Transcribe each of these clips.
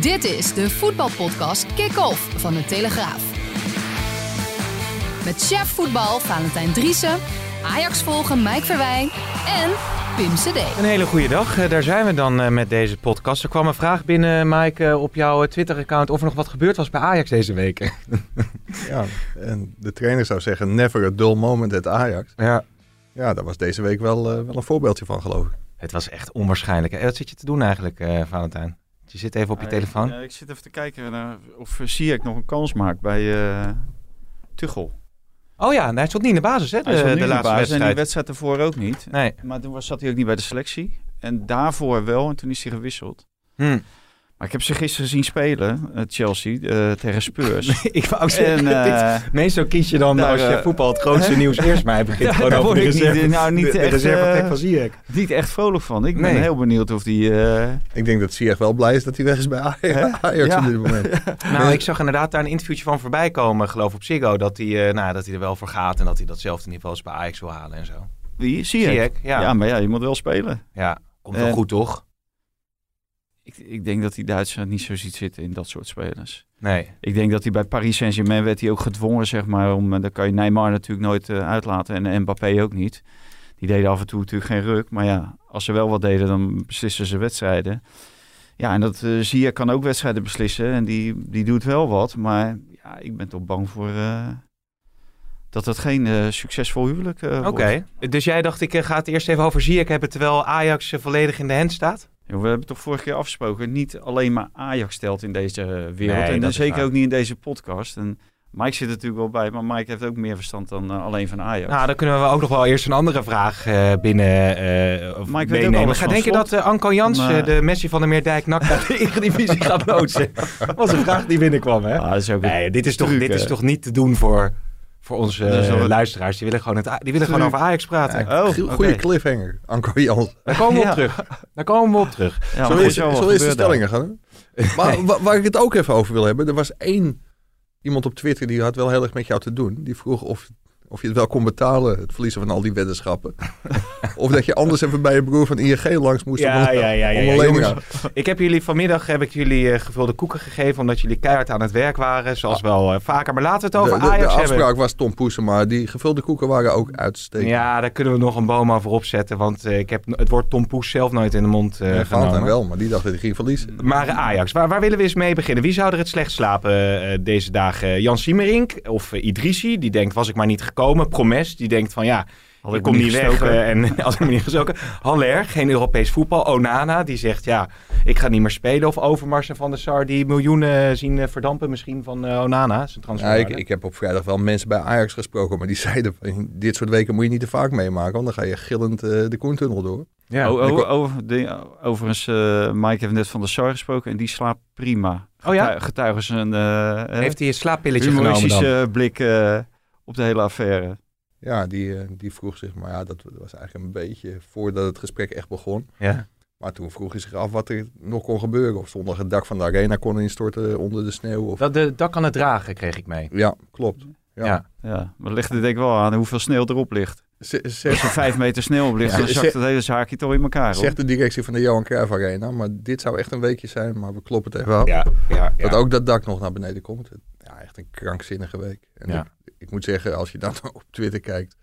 Dit is de voetbalpodcast Kick-Off van de Telegraaf. Met chef voetbal Valentijn Driessen, Ajax volgen Mike Verwijn en Pim CD. Een hele goede dag. Eh, Daar zijn we dan eh, met deze podcast. Er kwam een vraag binnen, Mike, eh, op jouw Twitter-account of er nog wat gebeurd was bij Ajax deze week. Ja, en de trainer zou zeggen, never a dull moment at Ajax. ja. Ja, daar was deze week wel, wel een voorbeeldje van, geloof ik. Het was echt onwaarschijnlijk. Wat zit je te doen eigenlijk, eh, Valentijn? Je zit even op je telefoon. Ik, ja, ik zit even te kijken naar of zie ik nog een kans maakt bij eh Tuchel. Oh ja, hij stond niet in de basis, hè? De, Hij de laatste basis en die wedstrijd. wedstrijd ervoor ook niet. Nee. Maar toen was, zat hij ook niet bij de selectie. En daarvoor wel, en toen is hij gewisseld. Hm. Maar ik heb ze gisteren zien spelen, eh, Chelsea, eh, tegen Spurs. ik wou zeggen, en, eh, dit- meestal kies je dan daar, als je voetbal het grootste hè? nieuws eerst maar begint Ja, gewoon over de ik niet- reserve, nou, niet de, de echt, eh, van Ziyech. niet echt vrolijk van. Ik ben heel benieuwd of die... eh, Ik denk dat Ziyech wel blij is dat hij weg is bij Ajax, Ja. op dit moment. Nou, ik zag inderdaad daar een interviewtje van voorbij komen, geloof op Ziggo, dat hij, eh, nou, dat hij er wel voor gaat en dat hij datzelfde niveau als bij Ajax wil halen en zo. wie? Zie je? Ziyech, ja. Ja, maar ja, je moet wel spelen. Ja, komt wel goed, toch? Ik, ik denk dat die Duitsers niet zo ziet zitten in dat soort spelers. Nee. Ik denk dat hij bij Paris Saint-Germain werd hij ook gedwongen, zeg maar. Om, eh, dan kan je Neymar natuurlijk nooit eh, uitlaten en Mbappé ook niet. Die deden af en toe natuurlijk geen ruk. Maar ja, als ze wel wat deden, dan beslissen ze wedstrijden. Ja, en dat uh, Zia kan ook wedstrijden beslissen. En die, die doet wel wat. Maar ja, ik ben toch bang voor eh, dat het geen succesvol huwelijk eh Oké, dus jij dacht ik eh, ga het eerst even over Ziyech hebben terwijl Ajax volledig in de hand staat? We hebben toch vorige keer afgesproken. Niet alleen maar Ajax stelt in deze eh, wereld. Nee, en dan zeker waar. ook niet in deze podcast. En Mike zit er natuurlijk wel bij. Maar Mike heeft ook meer verstand dan eh, alleen van Ajax. Nou, dan kunnen we ook nog wel eerst een andere vraag eh, binnen eh of ook meenemen. Ga denken slot. dat Anko Jans, Maar- de Messi van de Meerdijk, nak naar de Eredivisie gaat loodsen? Dat was een vraag die binnenkwam, hè? Ah, dat is ook Nee, dit is, toch, dit is toch niet te doen voor, voor onze is wat- luisteraars. Die willen gewoon, het, die willen gewoon over Ajax praten. Oh, Goeie oké. cliffhanger, Anko Jans. Daar komen we op terug. Daar komen we op terug. Ja, Zullen maar we er eens, is we eens de stellingen gaan? Maar wa- waar ik het ook even over wil hebben, er was één iemand op Twitter die had wel heel erg met jou te doen. Die vroeg of, of je het wel kon betalen, het verliezen van al die weddenschappen. of dat je anders even bij je broer van ING langs moest om, Ja, ja, ja, ja, om ja, jongens. Ik heb jullie vanmiddag heb ik jullie eh, gevulde koeken gegeven omdat jullie keihard aan het werk waren, zoals wel eh, vaker. Maar laten we het De, over de, de Ajax hebben. afspraak was Tom Poesen, maar die gevulde koeken waren ook uitstekend. Ja, daar kunnen we nog een boom over opzetten. Want eh, ik heb het woord Tom Poes zelf nooit in de mond eh Ja, genomen. Wel, maar die dacht dat hij ging verliezen. Maar Ajax, waar, waar willen we eens mee beginnen? Wie zou er het slecht slapen deze dagen? Jan Siemerink of Idrissi? Die denkt, was ik maar niet gekomen. Promes, die denkt van ja, Had ik kom niet weg. gestoken. eh, en als ik me niet gezoken. Haller, geen Europees voetbal. Onana, die zegt ja, ik ga niet meer spelen. Of Overmars en Van der Sar, die miljoenen zien eh, verdampen misschien van eh, Onana. Zijn Ja, ik, ik heb op vrijdag wel mensen bij Ajax gesproken, maar die zeiden van, dit soort weken moet je niet te vaak meemaken, want dan ga je gillend de Koentunnel door. ja. Oh, oh, over, de, overigens, eh, Mike heeft net van de SAR gesproken en die slaapt prima. Oh ja? Getu- Getuigen zijn eh, Heeft hij een slaappilletje genomen dan? blik eh, op de hele affaire. Ja, die, eh, die vroeg zich, maar ja, dat was eigenlijk een beetje voordat het gesprek echt begon. Ja. Maar toen vroeg hij zich af wat er nog kon gebeuren. Of zondag het dak van de arena kon instorten onder de sneeuw. Of... Dat de dak kan het dragen, kreeg ik mee. Ja, klopt. Ja. Ja. Ja, maar het ligt er denk ik wel aan hoeveel sneeuw erop ligt. Als er vijf meter sneeuw op ligt, Ja, dan zakt het hele zaakje toch in elkaar. hoor. zegt de directie van de Johan Cruijff Arena. Maar dit zou echt een weekje zijn, maar we kloppen het even af. Ja, ja, Dat ook dat dak nog naar beneden komt. Ja, echt een krankzinnige week. En Ja. ik, ik moet zeggen, als je dan op Twitter kijkt,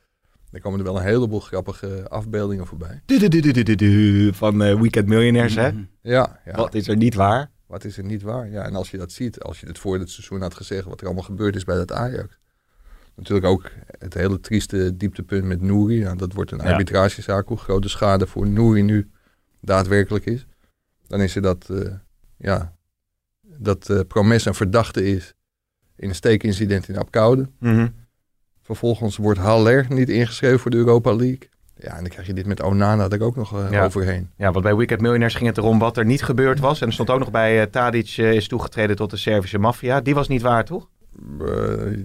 dan komen er wel een heleboel grappige afbeeldingen voorbij. Du- du- du- du- du- du- du van eh, Weekend Millionaires, hè? Mhm. Ja, ja. Wat is er niet waar? Wat is er niet waar? Ja, en als je dat ziet, als je het voor het seizoen had gezegd, wat er allemaal gebeurd is bij dat Ajax. Natuurlijk ook het hele trieste dieptepunt met Nouri. Ja, dat wordt een Ja. arbitragezaak, hoe groot de schade voor Nouri nu daadwerkelijk is. Dan is er dat, eh, ja, dat eh Promes een verdachte is in een steekincident in Apkoude. Mhm. Vervolgens wordt Haller niet ingeschreven voor de Europa League. Ja, en dan krijg je dit met Onana er ook nog eh, Ja. overheen. Ja, want bij Wicked Millionaires ging het erom wat er niet gebeurd was. En er stond ook nog bij eh, Tadic is toegetreden tot de Servische maffia. Die was niet waar, toch?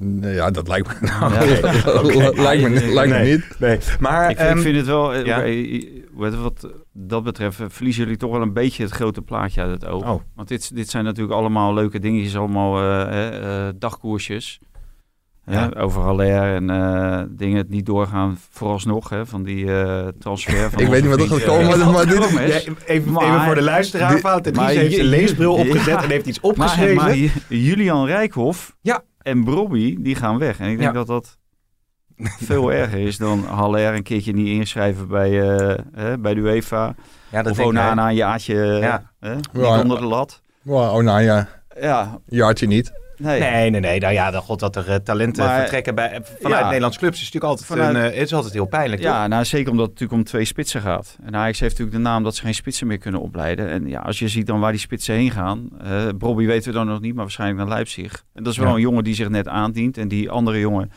Nee, ja, dat lijkt me, nou, Ja, lijkt me, lijkt me niet. Nee. Maar Ik, vind- ik ehm, vind het wel, eh, ja. wat, wat dat betreft, eh, verliezen jullie toch wel een beetje het grote plaatje uit het oog. Oh. Want dit, dit zijn natuurlijk allemaal leuke dingetjes, allemaal eh, eh, eh, Hè, Ja. over Haller en eh, dingen het niet doorgaan vooralsnog, hè, van die eh, transfer. Van Ik weet niet wat er gaat komen, maar, maar dit. Ja, even, Maar- even voor de luisteraar. Dit- Valentin maar Dries heeft zijn je- leesbril ja. opgezet en heeft iets opgeschreven. maar Julian Rijkhoff Ja. en Brobby, die gaan weg. En ik denk Ja. dat dat veel erger is dan Haller een keertje niet inschrijven bij, eh, hè, bij de UEFA. ja, dat of. Onana een jaartje Ja. hè, niet Ja. onder de lat. oh, nou ja, Ja, jaartje niet. Nee. Nee, nee, nee. Nou ja, dan god dat er eh, talenten Maar- vertrekken bij, vanuit Ja. Nederlandse clubs is natuurlijk altijd, Vanuit- een, eh, is altijd heel pijnlijk. Ja, toch? nou, zeker omdat het natuurlijk om twee spitsen gaat. En Ajax heeft natuurlijk de naam dat ze geen spitsen meer kunnen opleiden. En ja, als je ziet dan waar die spitsen heen gaan. Bobby weten we dan nog niet, maar waarschijnlijk naar Leipzig. En dat is wel Ja. een jongen die zich net aandient. En die andere jongen,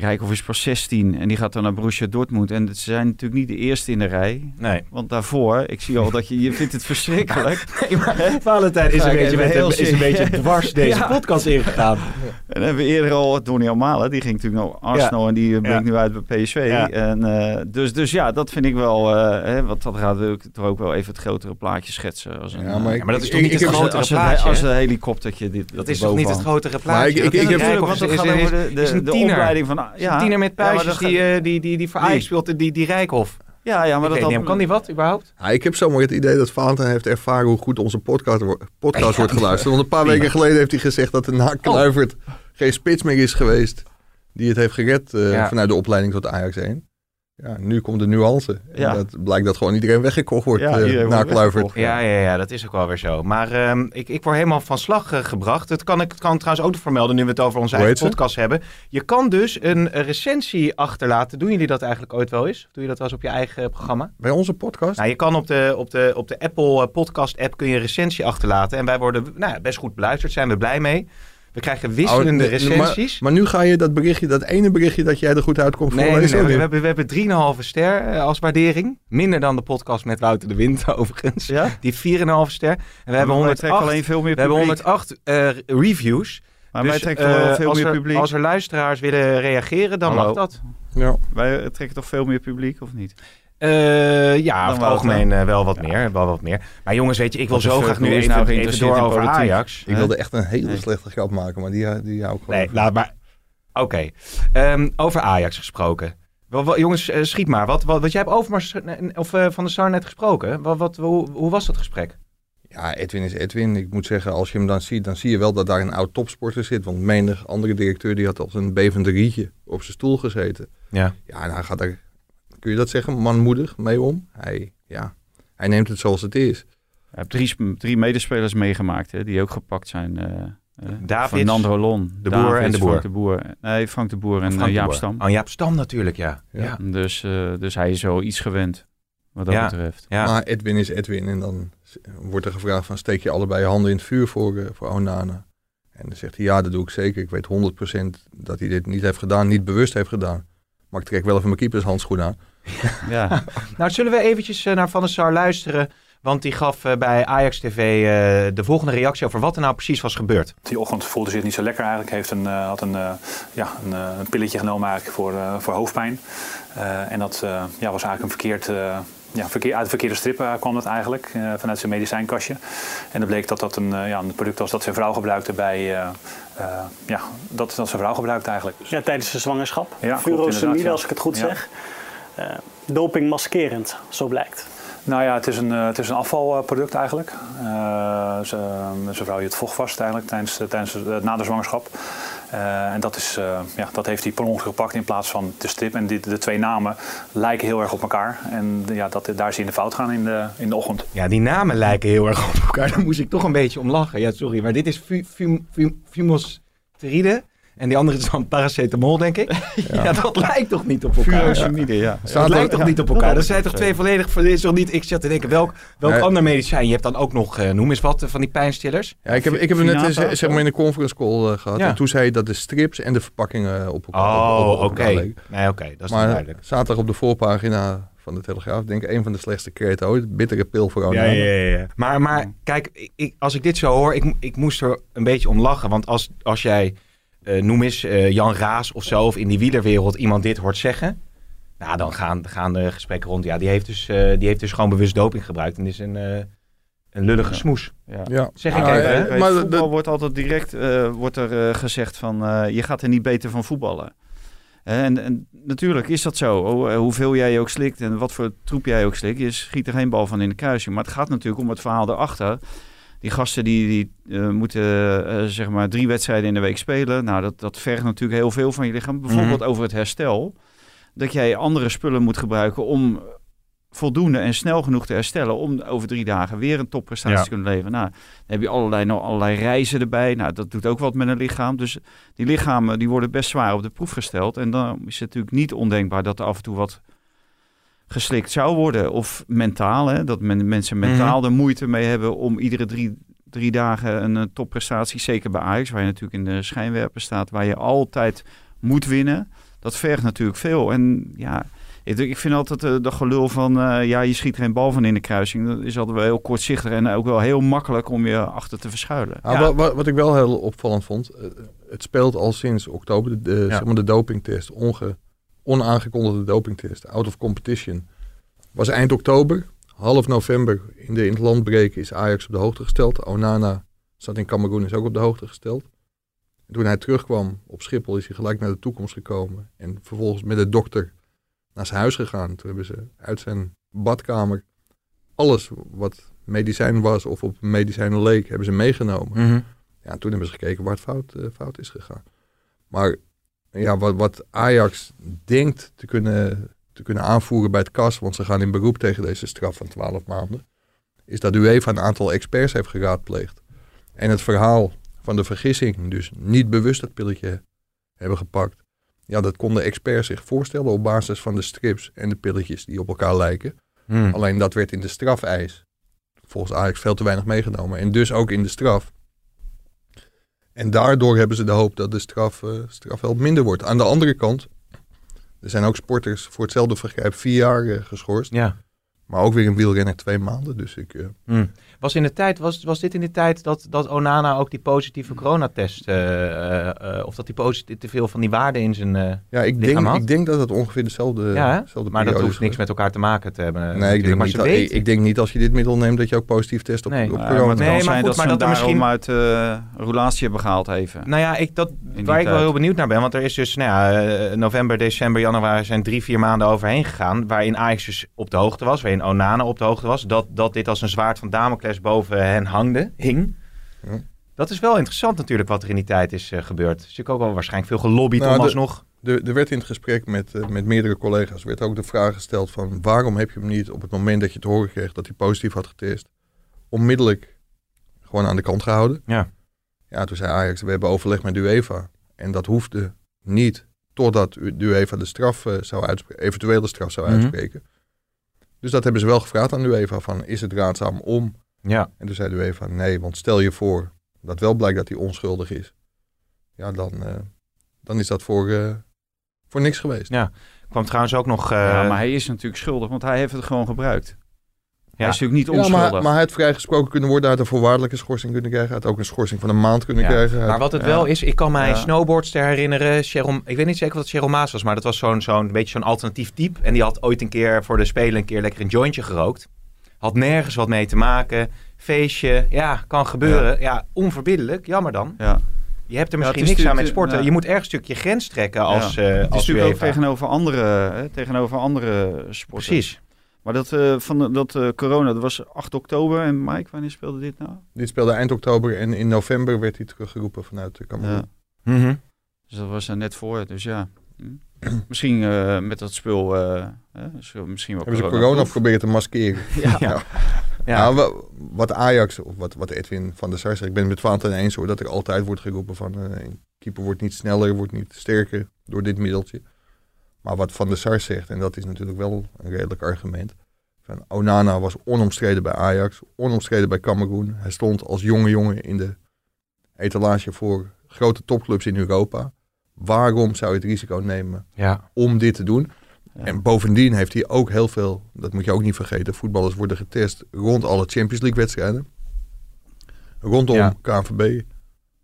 Rijkoff is pas 16 en die gaat dan naar Borussia Dortmund. En ze zijn natuurlijk niet de eerste in de rij. Nee. Want daarvoor, ik zie al dat je, je vindt het verschrikkelijk. Nee, maar Valentijn is een ik beetje, met, heel is een beetje dwars deze Ja. podcast ingegaan. En dan hebben we eerder al Donny Almala, die ging natuurlijk naar Arsenal en die brengt Ja. nu uit bij PSV. Ja. En, eh, dus, dus ja, dat vind ik wel, eh, hè, want dat gaat ook, toch ook wel even het grotere plaatje schetsen. Als een, Ja, maar eh, ik- maar dat is toch ik- niet ik het grotere als, een, plaatje, als hè? een helikoptertje. Dit, Dat is toch niet het grotere plaatje? Maar ik- ik- Dat ik is heb- Rijkoff want dat is- gaat over de, opleiding van... Ja, een tiener met puistjes die, eh, die, die, die voor? Ajax speelt, die, die Rijkhoff. ja, ja, maar Ik dat kan die wat überhaupt? Ja, ik heb zomaar het idee dat Valentijn heeft ervaren hoe goed onze podcast, wo- podcast wordt geluisterd. Want een paar weken geleden heeft hij gezegd dat er na Kluivert geen spits meer is geweest die het heeft gered eh, Ja. vanuit de opleiding tot Ajax 1. Ja, nu komt de nuance. En Ja. dat blijkt dat gewoon iedereen weggekocht wordt Ja, eh, na Kluivert. Ja, ja, ja, dat is ook wel weer zo. Maar ehm, ik, ik word helemaal van slag eh, gebracht. Dat kan ik kan trouwens ook nog vermelden nu we het over onze Hoe eigen ze? podcast hebben. Je kan dus een recensie achterlaten. Doen jullie dat eigenlijk ooit wel eens? Doe je dat wel eens op je eigen programma? Bij onze podcast? Nou, je kan op de, op de, op de Apple eh, podcast app kun je een recensie achterlaten. En wij worden nou, ja, best goed beluisterd. Zijn we blij mee. We krijgen wisselende Oh, recensies. Maar, maar nu ga je dat berichtje, dat ene berichtje dat jij er goed uitkomt Nee, nee, nee, we, hebben, we hebben 3,5 ster eh, als waardering. Minder dan de podcast met Wouter de Wind overigens. Ja? Die 4,5 ster. En we hebben Maar wij trekken 108, alleen veel meer we hebben publiek. 108 eh, reviews. Maar Dus, wij trekken eh, wel veel meer er, publiek. Als er luisteraars willen reageren, dan Hallo. mag dat. Ja. Wij trekken toch veel meer publiek, of niet? Eh, ja, over het algemeen eh, wel wat meer. Wel wat meer. Maar jongens, weet je, ik wil de zo graag nu even, nou even door over politiek. Ajax. Ik wilde echt een hele Nee. slechte grap maken, maar die, die hou ik gewoon Nee, laat maar. Oké. Ehm, over Ajax gesproken. Wel, wel, jongens, eh, schiet maar. Wat, wat, wat jij hebt Overmars eh, of eh, Van der Sar net gesproken. Wat, wat, hoe, hoe was dat gesprek? Ja, Edwin is Edwin. Ik moet zeggen, als je hem dan ziet, dan zie je wel dat daar een oud topsporter zit. Want menig andere directeur die had als een bevende rietje op zijn stoel gezeten. Ja. Ja, en hij gaat er, kun je dat zeggen, manmoedig mee om. Hij, ja, hij neemt het zoals het is. Je hebt drie, drie medespelers meegemaakt hè, die ook gepakt zijn. eh eh, Davids, Fernando Rolon, de Boer en de Boer. Frank de Boer. Nee, Frank de Boer en Frank eh, Jaap Boer. Stam. Oh, Jaap Stam natuurlijk, ja. Ja. Ja. Dus, eh, dus hij is wel iets gewend, wat dat Ja. betreft. ja. Maar Edwin is Edwin. En dan wordt er gevraagd van, steek je allebei je handen in het vuur voor, voor Onana? En dan zegt hij, ja, dat doe ik zeker. Ik weet 100% dat hij dit niet heeft gedaan, niet bewust heeft gedaan. Maar ik trek wel even mijn keepershandschoen aan. Ja, Nou, zullen we eventjes eh, naar Van der Sar luisteren? Want die gaf eh, bij Ajax TV eh, de volgende reactie over wat er nou precies was gebeurd. Die ochtend voelde zich niet zo lekker eigenlijk. Heeft een, eh, had een, eh, ja, een, eh, een pilletje genomen eigenlijk voor, eh, voor hoofdpijn. Eh, en dat eh, ja, was eigenlijk een verkeerd, eh, ja, verkeer, uit de verkeerde strip kwam het eigenlijk. eh, vanuit zijn medicijnkastje. En dan bleek dat dat een, eh, ja, een product was dat zijn vrouw gebruikte bij... eh, eh, ja, dat, dat zijn vrouw gebruikte eigenlijk. Ja, tijdens de zwangerschap. Ja, Furosemide, ja. als ik het goed Ja. zeg. Eh doping maskerend, zo blijkt. Nou ja, het is een, eh, het is een afvalproduct eigenlijk. Eh, ze, zijn vrouw hield vocht vast eigenlijk tijdens, tijdens de, na de zwangerschap. Eh, en dat, is, eh, ja, dat heeft hij per ongeluk gepakt in plaats van de strip. En die, de twee namen lijken heel erg op elkaar. En ja, dat, daar zie je in de fout gaan in de, in de ochtend. Ja, die namen lijken heel erg op elkaar. Daar moest ik toch een beetje om lachen. Ja, sorry, maar dit is fu- fumosteride. En die andere is dan paracetamol, denk ik. Ja, dat lijkt toch niet op elkaar? Furosemide, ja. Dat Staat lijkt toch niet op elkaar? Dat zijn toch twee volledig... Dat is toch niet... Ik zat te denken, welk, welk Nee. ander medicijn? Je hebt dan ook nog, eh, noem eens wat, eh, van die pijnstillers. Ja, ik heb, ik heb hem net eh, zeg maar in een conference call eh, gehad. Ja. En toen zei hij dat de strips en de verpakkingen op elkaar, op- Oh, oké. leken. Nee, oké. dat is Maar duidelijk. zaterdag op de voorpagina van de Telegraaf, denk ik een van de slechtste kreten ooit. Bittere pil voor Ja, ja, ja, ja. Maar, maar kijk, ik, als ik dit zo hoor, ik, ik moest er een beetje om lachen. Want als, als jij, eh, noem eens eh, Jan Raas of zo, of in die wielerwereld iemand dit hoort zeggen. Nou, dan gaan, gaan de gesprekken rond. Ja, die heeft dus, eh, die heeft dus gewoon bewust doping gebruikt. En is een, eh, een lullige Ja. smoes. Ja. Ja. Zeg ik Ja, even, hè? Maar voetbal wordt altijd direct eh, wordt er, gezegd van eh, je gaat er niet beter van voetballen. Hè, En, en natuurlijk is dat zo. Ho- hoeveel jij ook slikt en wat voor troep jij ook slikt, je schiet er geen bal van in de kruising. Maar het gaat natuurlijk om het verhaal daarachter. Die gasten die, die eh, moeten eh, zeg maar drie wedstrijden in de week spelen. Nou, dat, dat vergt natuurlijk heel veel van je lichaam. Bijvoorbeeld over het herstel. Dat jij andere spullen moet gebruiken om voldoende en snel genoeg te herstellen om over drie dagen weer een topprestatie Ja. te kunnen leveren. Nou, dan heb je allerlei, nog allerlei reizen erbij. Nou, dat doet ook wat met een lichaam. Dus die lichamen die worden best zwaar op de proef gesteld. En dan is het natuurlijk niet ondenkbaar dat er af en toe wat geslikt zou worden. Of mentaal, hè, dat men, mensen mentaal er moeite mee hebben om iedere drie, drie dagen een, eh, topprestatie, zeker bij Ajax, waar je natuurlijk in de schijnwerper staat, waar je altijd moet winnen. Dat vergt natuurlijk veel. En ja, ik, ik vind altijd eh, dat gelul van, eh, ja, je schiet geen bal van in de kruising. Dat is altijd wel heel kortzichtig en ook wel heel makkelijk om je achter te verschuilen. Ah, Ja. wa- wa- Wat, ik wel heel opvallend vond, het speelt al sinds oktober, de, de, Ja. zeg maar de dopingtest, onge, onaangekondigde dopingtest, out of competition. Was eind oktober, half november in de in het landbreken is Ajax op de hoogte gesteld. Onana zat in Cameroen, is ook op de hoogte gesteld. En toen hij terugkwam op Schiphol is hij gelijk naar de toekomst gekomen. En vervolgens met de dokter naar zijn huis gegaan. Toen hebben ze uit zijn badkamer alles wat medicijn was of op medicijnen leek, hebben ze meegenomen. Mhm. Ja, toen hebben ze gekeken waar het fout, eh, fout is gegaan. Maar ja, wat, wat Ajax denkt te kunnen, te kunnen aanvoeren bij het KAS, want ze gaan in beroep tegen deze straf van 12 maanden, is dat UEFA een aantal experts heeft geraadpleegd. En het verhaal van de vergissing, dus niet bewust dat pilletje hebben gepakt, ja, dat konden experts zich voorstellen op basis van de strips en de pilletjes die op elkaar lijken. Mhm. Alleen dat werd in de strafeis volgens Ajax veel te weinig meegenomen. En dus ook in de straf. En daardoor hebben ze de hoop dat de straf, eh straf wel minder wordt. Aan de andere kant, er zijn ook sporters voor hetzelfde vergrijp vier jaar eh, geschorst. Ja. Maar ook weer een wielrenner twee maanden. Dus ik, eh, Hm. Was, in de tijd, was, was dit in de tijd dat, dat Onana ook die positieve coronatest, eh, eh, eh, of dat hij positief te veel van die waarden in zijn... eh, ja, ik, denk, had? ik denk dat het ongeveer dezelfde, ja, dezelfde maar dat hoeft niks met elkaar te maken te hebben. Nee, ik denk, maar niet, ze dat- ik, denk niet als je dit middel neemt dat je ook positief test op, Nee. op corona. maar het Nee, kan maar zijn goed, dat maar ze dat hem daarom uit eh roulatie hebben gehaald even. Nou ja, ik, dat, waar ik wel heel benieuwd naar ben. Want er is dus nou ja, november, december, januari zijn drie, vier maanden overheen gegaan. Waarin Ajax dus op de hoogte was. Waarin Onana op de hoogte was. Dat, dat dit als een zwaard van Damocles boven hen hangde, hing. Ja. Dat is wel interessant natuurlijk wat er in die tijd is eh, gebeurd. Dus ik ook wel waarschijnlijk veel gelobbyd Nou, om alsnog... Er, er werd in het gesprek met, eh, met meerdere collega's werd ook de vraag gesteld van waarom heb je hem niet op het moment dat je te horen kreeg dat hij positief had getest, onmiddellijk gewoon aan de kant gehouden. Ja. Ja, toen zei Ajax, we hebben overleg met UEFA. En dat hoefde niet totdat de UEFA de straf eh, zou uitspreken, eventuele straf zou Mhm. uitspreken. Dus dat hebben ze wel gevraagd aan de UEFA van, is het raadzaam om? Ja. En toen zei de UEFA, nee, want stel je voor dat wel blijkt dat hij onschuldig is. Ja, dan, eh, dan is dat voor, eh, voor niks geweest. Ja. kwam trouwens ook nog... eh, ja, maar hij is natuurlijk schuldig, want hij heeft het gewoon gebruikt. Hij is natuurlijk niet Ja, onschuldig. maar, maar hij had vrijgesproken kunnen worden, hij had een voorwaardelijke schorsing kunnen krijgen, hij had ook een schorsing van een maand kunnen Ja, krijgen. Maar wat het Ja. wel is, ik kan mij Ja. snowboardster herinneren. Cheryl, ik weet niet zeker wat Cheryl Maas was, maar dat was zo'n zo'n beetje zo'n alternatief type. En die had ooit een keer voor de Spelen een keer lekker een jointje gerookt. Had nergens wat mee te maken. Feestje, ja, kan gebeuren. Ja, onverbiddelijk, jammer dan. ja. Je hebt er misschien niks aan met sporten. ja. Je moet ergens een stukje grens trekken als, Ja. eh Het is als natuurlijk ook tegenover andere, hè, tegenover andere sporten. Precies. Maar dat, eh, van de- dat eh, corona, dat was 8 oktober. En Mike, wanneer speelde dit nou? Dit speelde eind oktober en in november werd hij teruggeroepen vanuit de Cameroen. Ja. Mhm. Dus dat was er net voor, dus ja. Hm. Misschien eh, met dat spul, eh, hè, zo misschien wel Hebben ze corona proberen te maskeren. Ja. Ja. Ja. wa- wat Ajax, of wat, wat Edwin van der Sar zegt, ik ben het met Valentin eens hoor, dat er altijd wordt geroepen van eh, in Keeper wordt niet sneller, wordt niet sterker door dit middeltje. Maar wat Van der Sar zegt, en dat is natuurlijk wel een redelijk argument. Van Onana was onomstreden bij Ajax, onomstreden bij Cameroen. Hij stond als jonge jongen in de etalage voor grote topclubs in Europa. Waarom zou je het risico nemen Ja. om dit te doen? Ja. En bovendien heeft hij ook heel veel, dat moet je ook niet vergeten, voetballers worden getest rond alle Champions League wedstrijden. Rondom Ja. KNVB.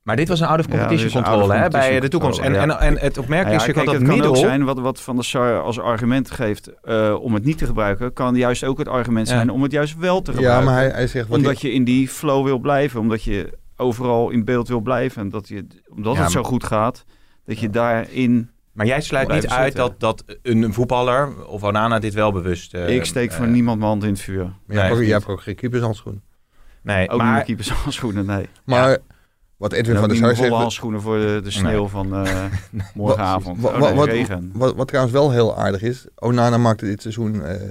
Maar dit was een oude Ja, dit is competition een oude controle hè, bij de toekomst. En, en, het opmerkelijke Ja, is kijk, natuurlijk het dat kan middel... ook zijn wat, wat Van der Sar als argument geeft eh, om het niet te gebruiken, kan juist ook het argument Ja. zijn om het juist wel te Ja, gebruiken. maar hij, hij zegt wat omdat je in die flow wil blijven, omdat je overal in beeld wil blijven en dat je, omdat Ja, het zo goed gaat, dat je daarin. Maar jij sluit niet uit dat, zitten. dat een voetballer of Onana dit wel bewust... eh, ik steek voor eh, niemand mijn hand in het vuur. Maar jij, Nee, hebt ook, niet. jij hebt ook geen keepershandschoen. Nee, Ook niet maar met keepershandschoenen, nee. Maar wat Edwin van der niet Sar zegt... handschoenen voor de, de sneeuw van eh, morgenavond. Wat, Oh, wat, nee, wat, regen. wat, wat trouwens wel heel aardig is, Onana maakte dit seizoen, eh,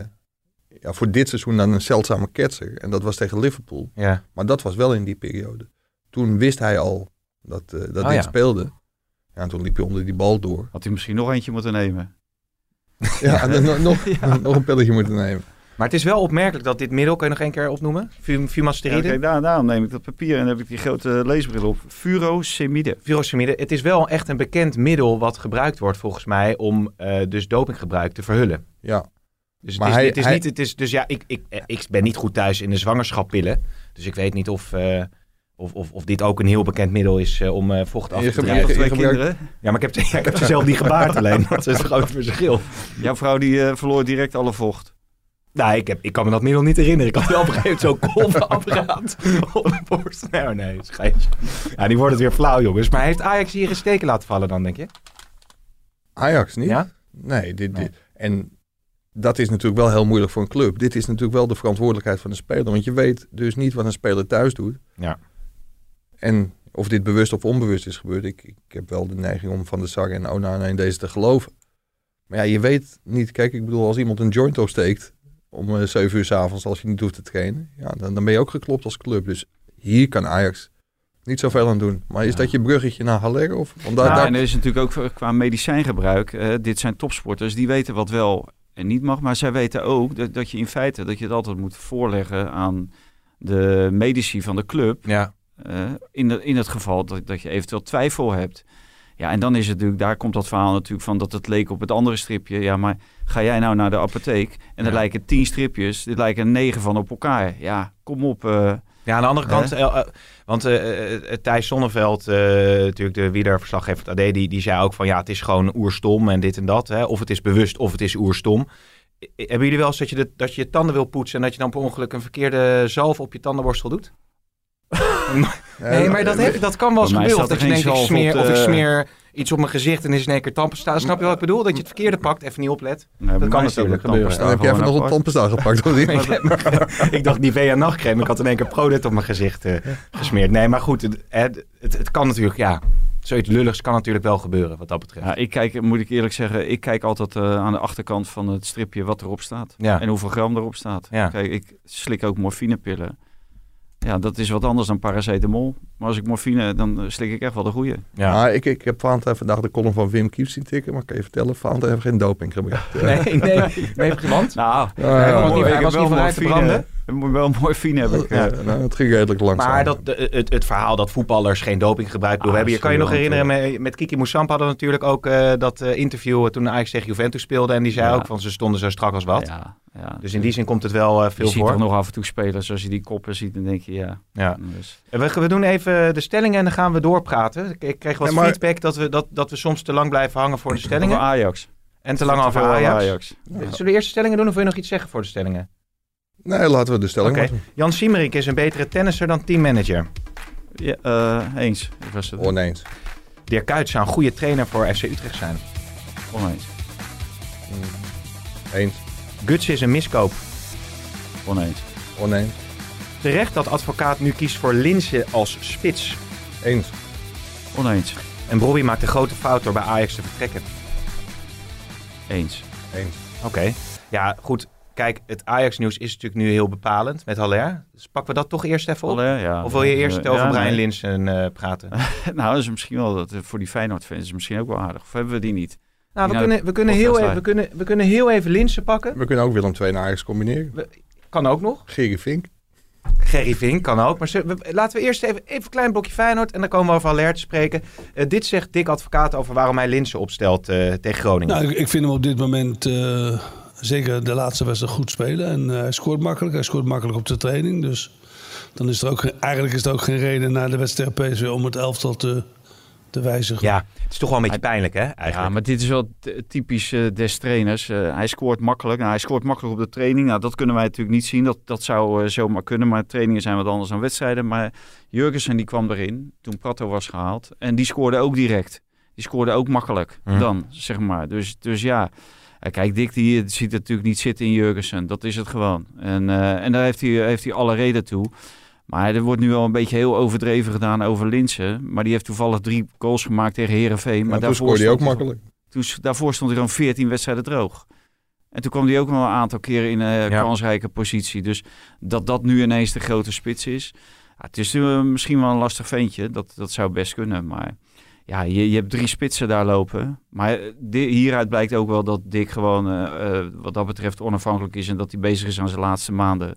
ja, voor dit seizoen dan een zeldzame ketser. En dat was tegen Liverpool. ja. Maar dat was wel in die periode. Toen wist hij al dat, eh, dat Oh, dit ja. speelde. Ja, en toen liep hij onder die bal door. Had hij misschien nog eentje moeten nemen. Ja, en dan nog, nog een pilletje moeten nemen. maar het is wel opmerkelijk dat dit middel, kan je nog één keer opnoemen? Fum- Ja, Fumasteride? kijk, daar, daarom neem ik dat papier en heb ik die grote leesbril op. Furosemide. Furosemide. Het is wel echt een bekend middel wat gebruikt wordt volgens mij om eh, dus dopinggebruik te verhullen. Ja, Dus Maar het is, hij- het is hij- niet, het is, dus ja, ik, ik, eh, ik ben niet goed thuis in de zwangerschappillen. Dus ik weet niet of, eh, of, of, of dit ook een heel bekend middel is eh, om eh, vocht af te drijven. je twee kinderen? Ja, maar ik heb, ja, ik heb ze zelf niet gebaard alleen. Dat is toch ook verschil. Jouw vrouw die eh, verloor direct alle vocht. Nou, ik, heb, ik kan me dat middel niet herinneren. Ik had wel op een gegeven moment zo'n kolvenapparaat op de borst. Nee, nee, schijntje. Ja, die wordt het weer flauw, jongens. Maar heeft Ajax hier een steken laten vallen dan, denk je? Ajax niet. Ja? Nee, dit, Nee. dit. En dat is natuurlijk wel heel moeilijk voor een club. Dit is natuurlijk wel de verantwoordelijkheid van de speler. Want je weet dus niet wat een speler thuis doet. Ja. En of dit bewust of onbewust is gebeurd. Ik, ik heb wel de neiging om Van de Sar en Onana in deze te geloven. Maar ja, je weet niet. Kijk, ik bedoel, als iemand een joint opsteekt om eh 7 uur s avonds als je niet hoeft te trainen. Ja, dan, dan ben je ook geklopt als club. Dus hier kan Ajax niet zoveel aan doen. Maar is Ja. dat je bruggetje naar Haller? Of, want daar, Ja, daar- en er is natuurlijk ook qua medicijngebruik. eh, dit zijn topsporters, die weten wat wel en niet mag. Maar zij weten ook dat, dat je in feite dat je het altijd moet voorleggen aan de medici van de club. Ja. Eh, in, de, in het geval dat, dat je eventueel twijfel hebt. Ja, en dan is het natuurlijk, daar komt dat verhaal natuurlijk van dat het leek op het andere stripje. Ja, maar ga jij nou naar de apotheek en er Ja. lijken tien stripjes, er lijken negen van op elkaar. Ja, kom op. eh, Ja, aan de andere kant, eh, want eh, Thijs Sonneveld, natuurlijk de het AD, die, die zei ook van ja, het is gewoon oerstom en dit en dat. Hè? Of het is bewust of het is oerstom. Hebben jullie wel eens dat je, de, dat je je tanden wil poetsen en dat je dan per ongeluk een verkeerde zalf op je tandenborstel doet? Nee, maar dat, heeft, dat kan wel eens gebeuren. Dat je denkt, ik smeer, of ik smeer iets op mijn gezicht en is in één keer tandpasta. Snap je wat ik bedoel? Dat je het verkeerde pakt, even niet oplet. bij kan natuurlijk gebeuren. dan heb jij even nog een tandpasta gepakt. Of niet? ik dacht Nivea nachtcreme. Ik had in één keer Prodet op mijn gezicht eh, gesmeerd. Nee, maar goed. Het, het, het, het kan natuurlijk, ja. Zoiets lulligs kan natuurlijk wel gebeuren wat dat betreft. Ja, ik kijk, moet ik eerlijk zeggen, ik kijk altijd eh, aan de achterkant van het stripje wat erop staat. Ja. En hoeveel gram erop staat. Ja. Kijk, ik slik ook morfinepillen. Ja, dat is wat anders dan paracetamol. Maar als ik morfine, dan eh, slik ik echt wel de goede. Ja. Ik, ik heb Valentijn vandaag de column van Wim Kief zien tikken. Maar kan je vertellen, Valentijn heeft geen doping gebruikt. Nee, nee. nee want? Nou, ja, hij was niet- hij was niet wel vooruit te morfine. branden. Ik moet wel morfine hebben. Ja, nou, het ging redelijk langzaam. Maar dat, de- het, het verhaal dat voetballers geen dopinggebruik Ah, doen hebben. Je kan je nog herinneren, met, met Kiki Moussamp hadden we natuurlijk ook eh, dat eh, interview toen Ajax tegen Juventus speelde. En die zei Ja. ook van ze stonden zo strak als wat. Ja, ja. Dus in die zin komt het wel eh, je veel ziet voor. toch nog af en toe spelers, als je die koppen ziet, dan denk je ja. Ja. Dus, En We, we doen even de stellingen en dan gaan we doorpraten. Ik- Ik kreeg wat maar- feedback dat we, dat, dat we soms te lang blijven hangen voor de over stellingen. Ajax. En te lang over Ajax. Zullen we eerst de stellingen doen of wil je nog iets zeggen voor de stellingen? Nee, laten we de stelling Oké. maar doen. Jan Siemerink is een betere tennisser dan teammanager. Ja, eh, eens. Ik was het Oneens. Dirk Kuyt zou een goede trainer voor FC Utrecht zijn. oneens. Eens. Guts is een miskoop. Oneens. Oneens. Terecht dat advocaat nu kiest voor Linse als spits. Eens. Oneens. En Bobby maakt een grote fout door bij Ajax te vertrekken. Eens. Eens. Oké. Ja, goed. kijk, het Ajax-nieuws is natuurlijk nu heel bepalend met Haller. Dus pakken we dat toch eerst even op? Haller, ja. Of wil je eerst Eh, over ja, Brian nee. Linsen eh, praten? nou, dat is misschien wel dat, eh, voor die Feyenoord-fans is het misschien ook wel aardig. Of hebben we die niet? Nou, we Die kunnen, we, kunnen heel even, we, kunnen, we kunnen heel even Linsen pakken. We kunnen ook Willem II naar Ajax combineren. Kan ook nog. Gerry Vink. Gerry Vink kan ook. Maar ze- we- laten we eerst even, even een klein blokje Feyenoord. En dan komen we over Haller te spreken. Eh, dit zegt Dick Advocaat over waarom hij Linsen opstelt eh, tegen Groningen. Nou, ik, ik vind hem op dit moment eh, zeker de laatste wedstrijd goed spelen. En eh, hij scoort makkelijk. Hij scoort makkelijk op de training. Dus dan is er ook, geen- eigenlijk is er ook geen reden na de wedstrijd PSV om het elftal te, te wijzigen. ja, het is toch wel een beetje pijnlijk, hè? Eigenlijk. Ja, maar dit is wel typisch eh, des trainers. Eh, hij scoort makkelijk. Nou, hij scoort makkelijk op de training. Nou, dat kunnen wij natuurlijk niet zien. Dat, dat zou eh, zomaar kunnen. Maar trainingen zijn wat anders dan wedstrijden. Maar Jurgensen die kwam erin toen Prato was gehaald. En die scoorde ook direct. Die scoorde ook makkelijk Hm. dan, zeg maar. Dus, dus ja... Kijk, Dick die ziet het natuurlijk niet zitten in Jurgensen. Dat is het gewoon. En, eh, en daar heeft hij, heeft hij alle reden toe. Maar er wordt nu wel een beetje heel overdreven gedaan over Linsen. Maar die heeft toevallig drie goals gemaakt tegen Herenveen. Maar Maar toen daarvoor scoorde hij ook stond makkelijk. toen, daarvoor stond hij dan 14 wedstrijden droog. En toen kwam hij ook nog een aantal keren in een Ja. kansrijke positie. Dus dat dat nu ineens de grote spits is. Ja, het is eh, misschien wel een lastig ventje. Dat, dat zou best kunnen. Maar ja, je, je hebt drie spitsen daar lopen. Maar eh, hieruit blijkt ook wel dat Dick gewoon eh, eh, wat dat betreft onafhankelijk is. En dat hij bezig is aan zijn laatste maanden.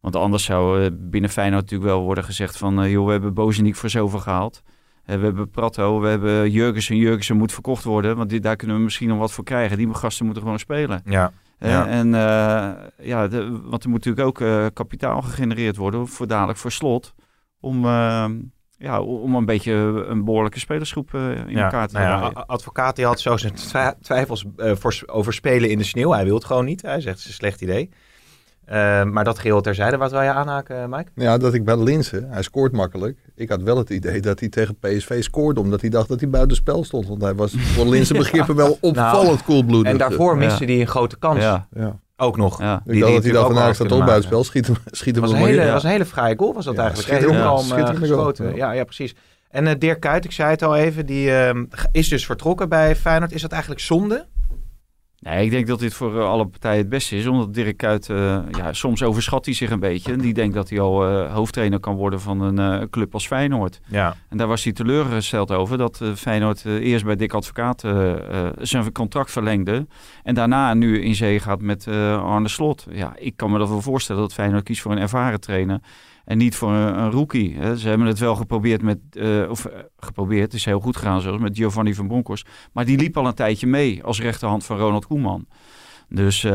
Want anders zou eh, binnen Feyenoord natuurlijk wel worden gezegd van... eh, joh, we hebben Bozeniek voor zoveel gehaald. Eh, we hebben Prato, we hebben Jurgensen. Jurgensen moet verkocht worden, want dit, daar kunnen we misschien nog wat voor krijgen. Die gasten moeten gewoon spelen. Ja. Eh, Ja. En eh, ja, de, want er moet natuurlijk ook eh, kapitaal gegenereerd worden voor dadelijk voor slot. Om, ja, om een beetje een behoorlijke spelersgroep in Ja, elkaar te nou ja, advocaat die had zo zijn twijfels voor, over spelen in de sneeuw. Hij wil het gewoon niet. Hij zegt het is een slecht idee. Eh, maar dat geheel terzijde. Wat wil je aanhaken, Mike? Ja, dat ik bij Linsen, hij scoort makkelijk. Ik had wel het idee dat hij tegen PSV scoorde, omdat hij dacht dat hij buiten spel stond. Want hij was voor Linsen begrippen wel opvallend koelbloedig. En daarvoor Ja. miste hij een grote kans. ja, Ja. Ook nog. ja. Ik Die- die dacht dat hij dacht van, nou, staat toch buiten spel, schiet hem, schiet hem was een hele, was een hele fraaie goal was dat Ja, eigenlijk. Heel schitterend. kalm Ja, eh, geschoten. ja. Ja, ja, precies. En eh, Dirk Kuyt, ik zei het al even, die ehm, is dus vertrokken bij Feyenoord. Is dat eigenlijk zonde? Nee, ik denk dat dit voor eh, alle partijen het beste is. Omdat Dirk Kuyt, eh, ja, soms overschat hij zich een beetje. En die denkt dat hij al eh, hoofdtrainer kan worden van een club als Feyenoord. Ja. En daar was hij teleurgesteld over dat Feyenoord eerst bij Dick Advocaat zijn contract verlengde. En daarna nu in zee gaat met Arne Slot. Ja, ik kan me dat wel voorstellen dat Feyenoord kiest voor een ervaren trainer. En niet voor een, een rookie. Hè. Ze hebben het wel geprobeerd met, eh, of eh, geprobeerd, het is heel goed gegaan zelfs, met Giovanni van Bronckhorst. Maar die liep al een tijdje mee als rechterhand van Ronald Koeman. Dus eh,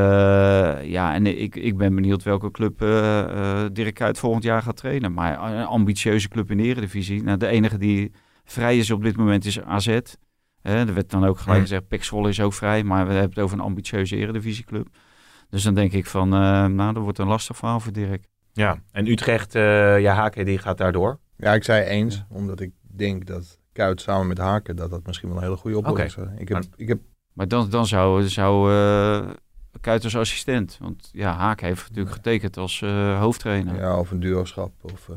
ja, en ik, ik ben benieuwd welke club eh eh Dirk Kuyt volgend jaar gaat trainen. Maar een ambitieuze club in de Eredivisie. Nou, de enige die vrij is op dit moment is AZ. Hè, er werd dan ook gelijk gezegd, Pek Zwolle is ook vrij. Maar we hebben het over een ambitieuze Eredivisieclub. Dus dan denk ik van, eh, nou, dat wordt een lastig verhaal voor Dirk. Ja. En Utrecht, eh ja, Haken, die gaat daardoor. Ja, ik zei eens, omdat ik denk dat Kuit samen met Haken, dat dat misschien wel een hele goede oplossing is. Ik heb, Maar- ik heb Maar dan, dan zou, zou eh Kuyt als assistent. Want ja, Haak heeft natuurlijk getekend als eh, hoofdtrainer. ja, of een duoschap. Of, eh,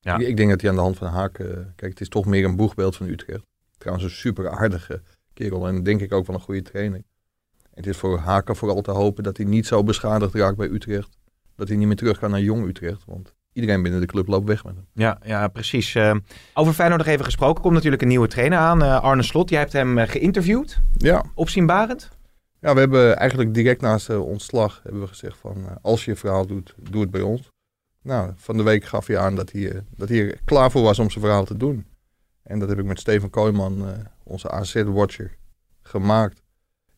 Ja. ik, ik denk dat hij aan de hand van Haken, kijk, het is toch meer een boegbeeld van Utrecht. Trouwens, een super aardige kerel en denk ik ook wel een goede trainer. En het is voor Haken vooral te hopen dat hij niet zo beschadigd raakt bij Utrecht. Dat hij niet meer terug kan naar Jong Utrecht. Want iedereen binnen de club loopt weg met hem. Ja, ja precies. Eh, over Feyenoord nog even gesproken. Komt natuurlijk een nieuwe trainer aan, eh, Arne Slot. Jij hebt hem eh, geïnterviewd. Ja, Opzienbarend. Ja, we hebben eigenlijk direct naast de ontslag hebben we gezegd van als je je verhaal doet, doe het bij ons. Nou, van de week gaf hij aan dat hij, dat hij er klaar voor was om zijn verhaal te doen. En dat heb ik met Steven Kooijman, onze AZ-watcher, gemaakt.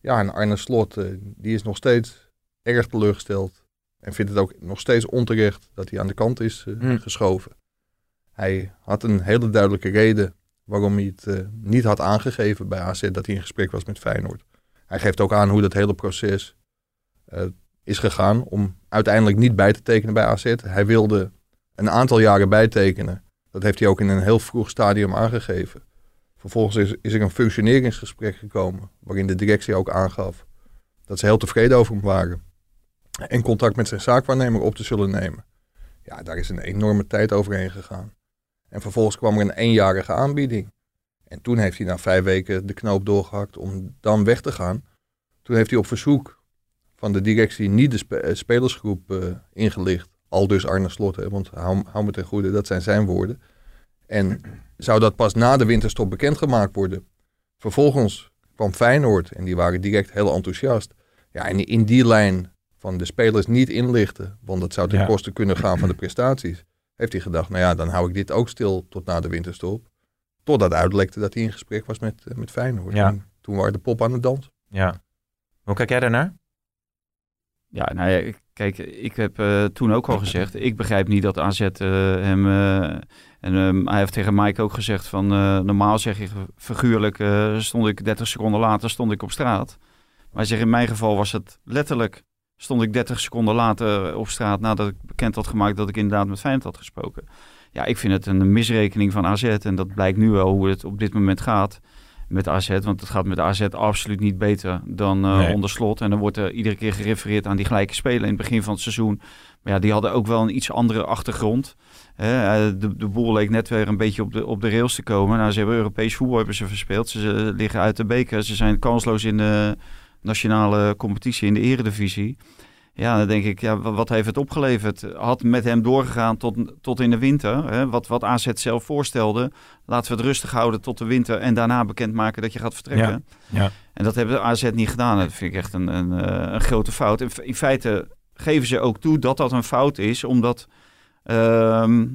Ja, en Arne Slot, die is nog steeds erg teleurgesteld. En vindt het ook nog steeds onterecht dat hij aan de kant is eh, Hmm. geschoven. Hij had een hele duidelijke reden waarom hij het eh, niet had aangegeven bij AZ dat hij in gesprek was met Feyenoord. Hij geeft ook aan hoe dat hele proces eh, is gegaan om uiteindelijk niet bij te tekenen bij AZ. Hij wilde een aantal jaren bijtekenen. Dat heeft hij ook in een heel vroeg stadium aangegeven. Vervolgens is, is er een functioneringsgesprek gekomen waarin de directie ook aangaf dat ze heel tevreden over hem waren. En contact met zijn zaakwaarnemer op te zullen nemen. Ja, daar is een enorme tijd overheen gegaan. En vervolgens kwam er een eenjarige aanbieding. En toen heeft hij na vijf weken de knoop doorgehakt om dan weg te gaan. Toen heeft hij op verzoek van de directie niet de eh, spelersgroep eh, ingelicht. Al dus Arne Slot, hè, want hou, hou me ten goede, dat zijn zijn woorden. En zou dat pas na de winterstop bekendgemaakt worden? Vervolgens kwam Feyenoord en die waren direct heel enthousiast. Ja, en in die lijn van de spelers niet inlichten, want dat zou ten Ja. koste kunnen gaan van de prestaties, heeft hij gedacht, nou ja, dan hou ik dit ook stil tot na de winterstop. Totdat uitlekte dat hij in gesprek was met, eh, met Feyenoord. Ja. En toen waren de pop aan het dans. Ja. Hoe kijk jij daarnaar? Ja, nou ja, ik- kijk, ik heb eh, toen ook al gezegd, ik begrijp niet dat AZ eh, hem... eh, en ehm, hij heeft tegen Mike ook gezegd van, eh, normaal zeg je figuurlijk, eh, stond ik 30 seconden later stond ik op straat. Maar hij zegt, in mijn geval was het letterlijk, stond ik 30 seconden later op straat nadat ik bekend had gemaakt dat ik inderdaad met Feyenoord had gesproken. Ja, ik vind het een misrekening van AZ en dat blijkt nu wel hoe het op dit moment gaat met AZ. Want het gaat met AZ absoluut niet beter dan eh, Nee. onder slot. En dan wordt er iedere keer gerefereerd aan die gelijke spelen in het begin van het seizoen. Maar ja, die hadden ook wel een iets andere achtergrond. Eh, de, de boel leek net weer een beetje op de, op de rails te komen. Nou, ze hebben Europees voetbal hebben ze verspeeld. Ze, ze liggen uit de beker. Ze zijn kansloos in de nationale competitie in de eredivisie. Ja, dan denk ik, ja, wa- wat heeft het opgeleverd? Had met hem doorgegaan tot, tot in de winter. Hè? Wat, wat AZ zelf voorstelde. Laten we het rustig houden tot de winter en daarna bekendmaken dat je gaat vertrekken. Ja, ja. En dat hebben de AZ niet gedaan. Dat vind ik echt een, een, eh, een grote fout. In, in feite geven ze ook toe dat dat een fout is, omdat ehm,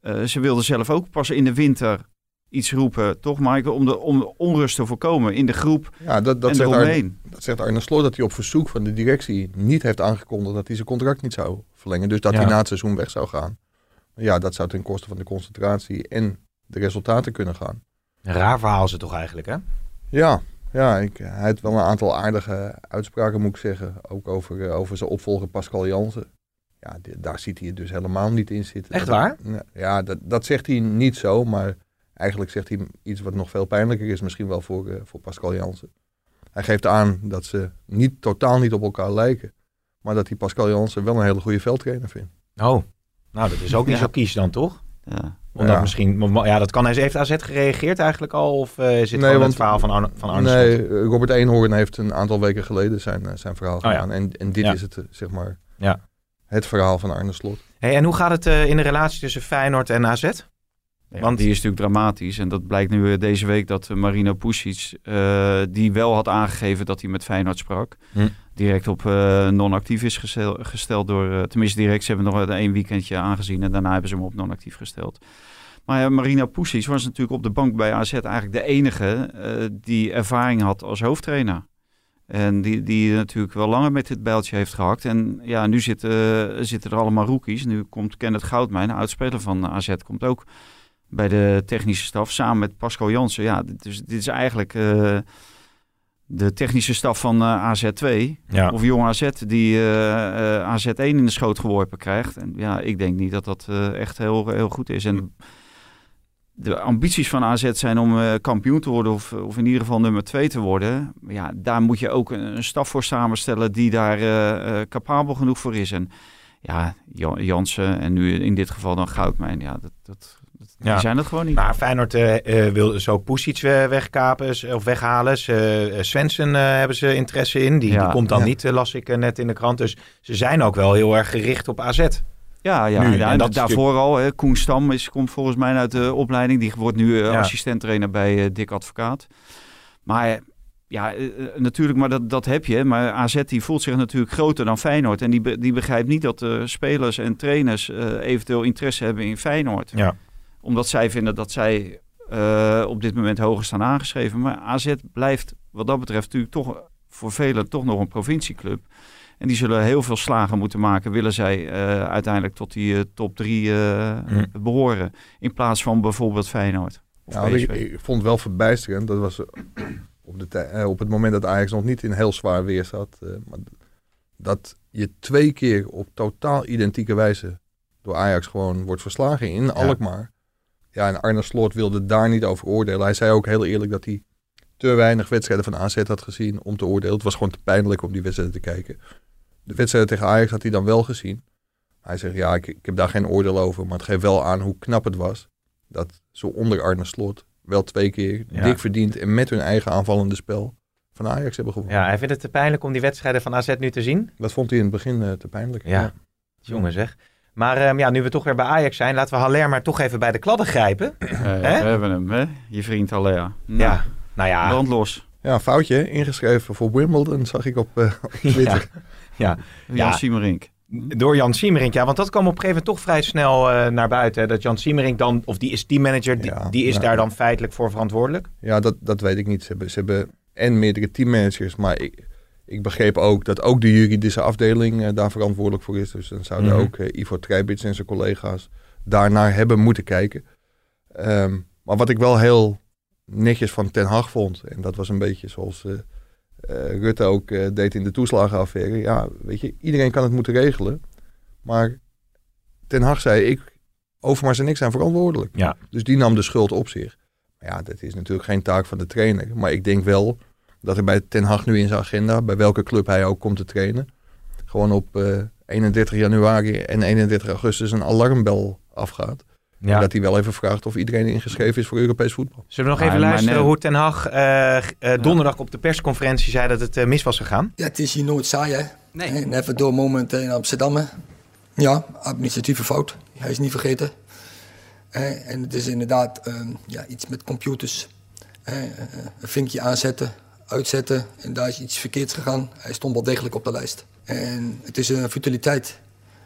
eh, ze wilden zelf ook pas in de winter iets roepen, toch Michael? Om de om onrust te voorkomen in de groep Ja, dat, dat, en zegt Arne, dat zegt Arne Slot dat hij op verzoek van de directie niet heeft aangekondigd dat hij zijn contract niet zou verlengen. Dus dat Ja. hij na het seizoen weg zou gaan. Ja, dat zou ten koste van de concentratie en de resultaten kunnen gaan. Een raar verhaal is het toch eigenlijk, hè? Ja, ja ik, hij heeft wel een aantal aardige uitspraken, moet ik zeggen. Ook over, eh, over zijn opvolger Pascal Jansen. Ja, daar ziet hij het dus helemaal niet in zitten. Echt waar? Ja, dat, dat zegt hij niet zo, maar eigenlijk zegt hij iets wat nog veel pijnlijker is misschien wel voor, eh, voor Pascal Jansen. Hij geeft aan dat ze niet, totaal niet op elkaar lijken. Maar dat hij Pascal Jansen wel een hele goede veldtrainer vindt. Oh, nou dat is ook niet Ja. zo kies dan, toch? Ja. Omdat Ja. misschien, ja, dat kan hij. Heeft AZ gereageerd eigenlijk al? Of eh is het Nee, want- het verhaal van Arne, van Arne nee, Slot? eh, Robert Eenhoorn heeft een aantal weken geleden zijn, eh, zijn verhaal Oh ja. gedaan. En, en dit Ja. is het, eh, zeg maar, Ja. het verhaal van Arne Slot. Hey, en hoe gaat het eh, in de relatie tussen Feyenoord en AZ? Ja, Want- die is natuurlijk dramatisch. En dat blijkt nu eh, deze week dat eh, Marino Pusic, eh, die wel had aangegeven dat hij met Feyenoord sprak, Hm. direct op eh, non-actief is gestel- gesteld door, tenminste direct, ze hebben nog één weekendje aangezien en daarna hebben ze hem op non-actief gesteld. Maar ja, Marino Pusic was natuurlijk op de bank bij AZ eigenlijk de enige die ervaring had als hoofdtrainer. En die, die natuurlijk wel langer met dit bijltje heeft gehakt. En ja, nu zitten, zitten er allemaal rookies. Nu komt Kenneth Goudmijn, oudspeler van AZ, komt ook bij de technische staf samen met Pascal Jansen. Ja, dit is, dit is eigenlijk eh, de technische staf van eh, AZ2 Ja. of jong AZ die eh, eh, AZ1 in de schoot geworpen krijgt. En ja, ik denk niet dat dat echt heel, heel goed is. En de ambities van AZ zijn om kampioen te worden of, of in ieder geval nummer 2 te worden. Ja, daar moet je ook een, een staf voor samenstellen die daar capabel genoeg voor is. En ja, Jan- Jansen en nu in dit geval dan Goudmijn. Ja, dat, dat- Ja. die zijn het gewoon niet. Maar Feyenoord eh, eh, wil zo Pusic eh, wegkapen of weghalen. Ze, eh, Svensson eh, hebben ze interesse in. Die, Ja. die komt dan Ja. niet, las ik net in de krant. Dus ze zijn ook wel heel erg gericht op AZ. Ja, ja, Nu, ja en dat daarvoor al. Hè, Koen Stam is, komt volgens mij uit de opleiding. Die wordt nu Ja. assistent-trainer bij Dick Advocaat. Maar ja, natuurlijk, maar dat, dat heb je. Maar AZ die voelt zich natuurlijk groter dan Feyenoord. En die, be- die begrijpt niet dat spelers en trainers eh, eventueel interesse hebben in Feyenoord. Ja. Omdat zij vinden dat zij eh, op dit moment hoger staan aangeschreven. Maar AZ blijft wat dat betreft natuurlijk toch voor velen toch nog een provincieclub. En die zullen heel veel slagen moeten maken, willen zij eh, uiteindelijk tot die eh, top drie Mm. behoren. In plaats van bijvoorbeeld Feyenoord. Nou, ik, ik vond het wel verbijsterend. Dat was op, de op het moment dat Ajax nog niet in heel zwaar weer zat. maar dat je twee keer op totaal identieke wijze door Ajax gewoon wordt verslagen in Alkmaar. Ja, en Arne Slot wilde daar niet over oordelen. Hij zei ook heel eerlijk dat hij te weinig wedstrijden van AZ had gezien om te oordelen. Het was gewoon te pijnlijk om die wedstrijden te kijken. De wedstrijden tegen Ajax had hij dan wel gezien. Hij zegt, ja, ik, ik heb daar geen oordeel over. Maar het geeft wel aan hoe knap het was. Dat zo onder Arne Slot wel twee keer Ja. dik verdiend en met hun eigen aanvallende spel van Ajax hebben gewonnen. Ja, hij vindt het te pijnlijk om die wedstrijden van AZ nu te zien. Dat vond hij in het begin eh, te pijnlijk. Ja. Jongen zeg. Maar ehm, ja, nu we toch weer bij Ajax zijn, laten we Haller maar toch even bij de kladden grijpen. Eh, Hè? we hebben hem, hè? Je vriend Alea. Nou, Ja, nou ja. Brandlos. Ja, een foutje. Ingeschreven voor Wimbledon, zag ik op, eh, op Twitter. Ja, Jan Ja. Siemerink. door Jan Siemerink. Ja, want dat kwam op een gegeven moment toch vrij snel eh, naar buiten. Hè, dat Jan Siemerink dan, of die is teammanager, die, Ja, die is ja. daar dan feitelijk voor verantwoordelijk. Ja, dat, dat weet ik niet. Ze hebben, ze hebben en meerdere teammanagers, maar ik, ik begreep ook dat ook de juridische afdeling eh, daar verantwoordelijk voor is. Dus dan zouden Mhm. ook eh, Ivo Trijbits en zijn collega's daarnaar hebben moeten kijken. Ehm, maar wat ik wel heel netjes van Ten Hag vond, en dat was een beetje zoals eh, Rutte ook deed in de toeslagenaffaire. Ja, weet je, iedereen kan het moeten regelen. Maar Ten Hag zei, ik, Overmars en ik zijn verantwoordelijk. Ja. Dus die nam de schuld op zich. Maar ja, dat is natuurlijk geen taak van de trainer. Maar ik denk wel dat er bij Ten Hag nu in zijn agenda, bij welke club hij ook komt te trainen, gewoon op eh, 31 januari en 31 augustus een alarmbel afgaat. Ja. dat hij wel even vraagt of iedereen ingeschreven is voor Europees voetbal. Zullen we nog Maar- even luisteren nee. hoe Ten Hag eh, eh, donderdag op de persconferentie zei dat het eh, mis was gegaan? Ja, het is hier nooit saai, hè? Nee. En even door moment in Amsterdam, hè? Ja, administratieve fout. Hij is niet vergeten. En het is inderdaad ehm, ja, iets met computers. Eh, Een vinkje aanzetten, uitzetten. En daar is iets verkeerds gegaan. Hij stond wel degelijk op de lijst. En het is een futiliteit.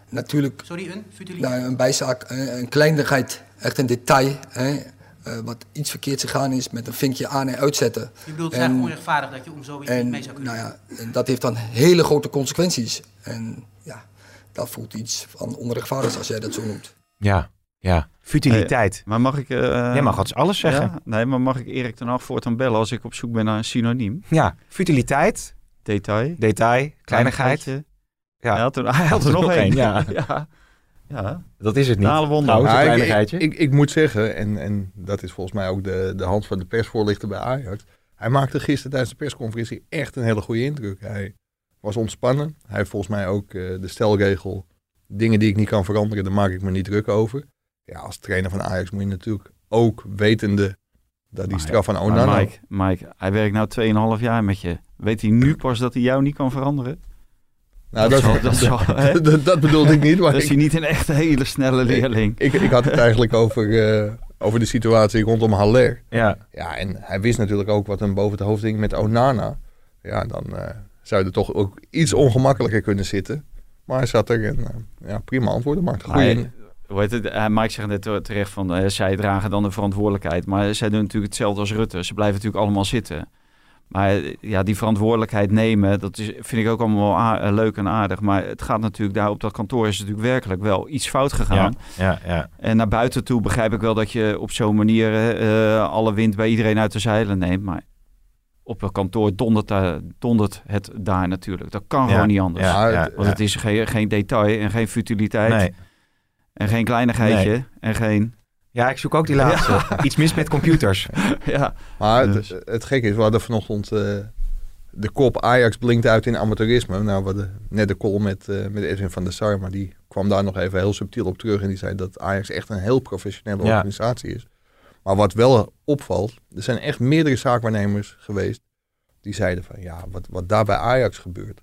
Natuurlijk Sorry, een futiliteit? nou, een bijzaak, een kleinigheid, echt een detail. Hè, eh, wat iets verkeerds gegaan is met een vinkje aan- en uitzetten. Je bedoelt, het is En- eigenlijk onrechtvaardig dat je om zoiets niet mee zou kunnen nou ja, en dat heeft dan hele grote consequenties. En ja, dat voelt iets van onrechtvaardig als jij dat zo noemt. Ja, ja. Futiliteit. Maar mag ik... eh Jij mag altijd alles zeggen. Ja, nee, maar mag ik Erik ten Hag voortaan bellen als ik op zoek ben naar een synoniem? Ja, futiliteit, Detail. detail, kleinigheid. Ja. Hij had er, hij had er nog één. ja. ja. ja. Dat is het niet. Wonder. Ik, kleinigheidje. ik, ik, ik moet zeggen, en, en dat is volgens mij ook de, de hand van de persvoorlichter bij Ajax. Hij maakte gisteren tijdens de persconferentie echt een hele goede indruk. Hij was ontspannen. Hij heeft volgens mij ook eh, de stelregel, dingen die ik niet kan veranderen, daar maak ik me niet druk over. Ja, als trainer van Ajax moet je natuurlijk ook wetende dat die straf van Onana... Mike, Mike, hij werkt nou 2,5 jaar met je. Weet hij nu pas dat hij jou niet kan veranderen? nou, dat dat, zal- dat zal, hè? dat, dat bedoelde ik niet, maar Dat is hij niet een echt hele snelle leerling. ik, ik had het eigenlijk over, eh, over de situatie rondom Haller. Ja, Ja, en hij wist natuurlijk ook wat hem boven het hoofd hing met Onana. Ja, dan eh, zou je er toch ook iets ongemakkelijker kunnen zitten. Maar hij zat er en eh, ja, prima antwoorden. Hij- hoe heet het? Hij Mike zegt net terecht van eh, zij dragen dan de verantwoordelijkheid. Maar zij doen natuurlijk hetzelfde als Rutte. Ze blijven natuurlijk allemaal zitten. Maar eh, ja, die verantwoordelijkheid nemen, dat is, vind ik ook allemaal wel eh, leuk en aardig. Maar het gaat natuurlijk daar op dat kantoor is natuurlijk werkelijk wel iets fout gegaan. ja, ja, ja. En naar buiten toe begrijp ik wel dat je op zo'n manier eh, alle wind bij iedereen uit de zeilen neemt. Maar op een kantoor dondert, daar- dondert het daar natuurlijk. Dat kan Ja, gewoon niet anders. ja, Maar ja, het- Want het is geen, geen detail en geen futiliteit. Nee. En geen kleinigheidje. Nee. En geen... Ja, ik zoek ook die laatste. Iets mis met computers. ja. Maar Dus. het, het gekke is, we hadden vanochtend eh, de kop Ajax blinkt uit in amateurisme. Nou, we hadden net de call met, eh, met Edwin van der Sar, maar die kwam daar nog even heel subtiel op terug. En die zei dat Ajax echt een heel professionele Ja. organisatie is. Maar wat wel opvalt, er zijn echt meerdere zaakwaarnemers geweest die zeiden van ja, wat, wat daar bij Ajax gebeurt,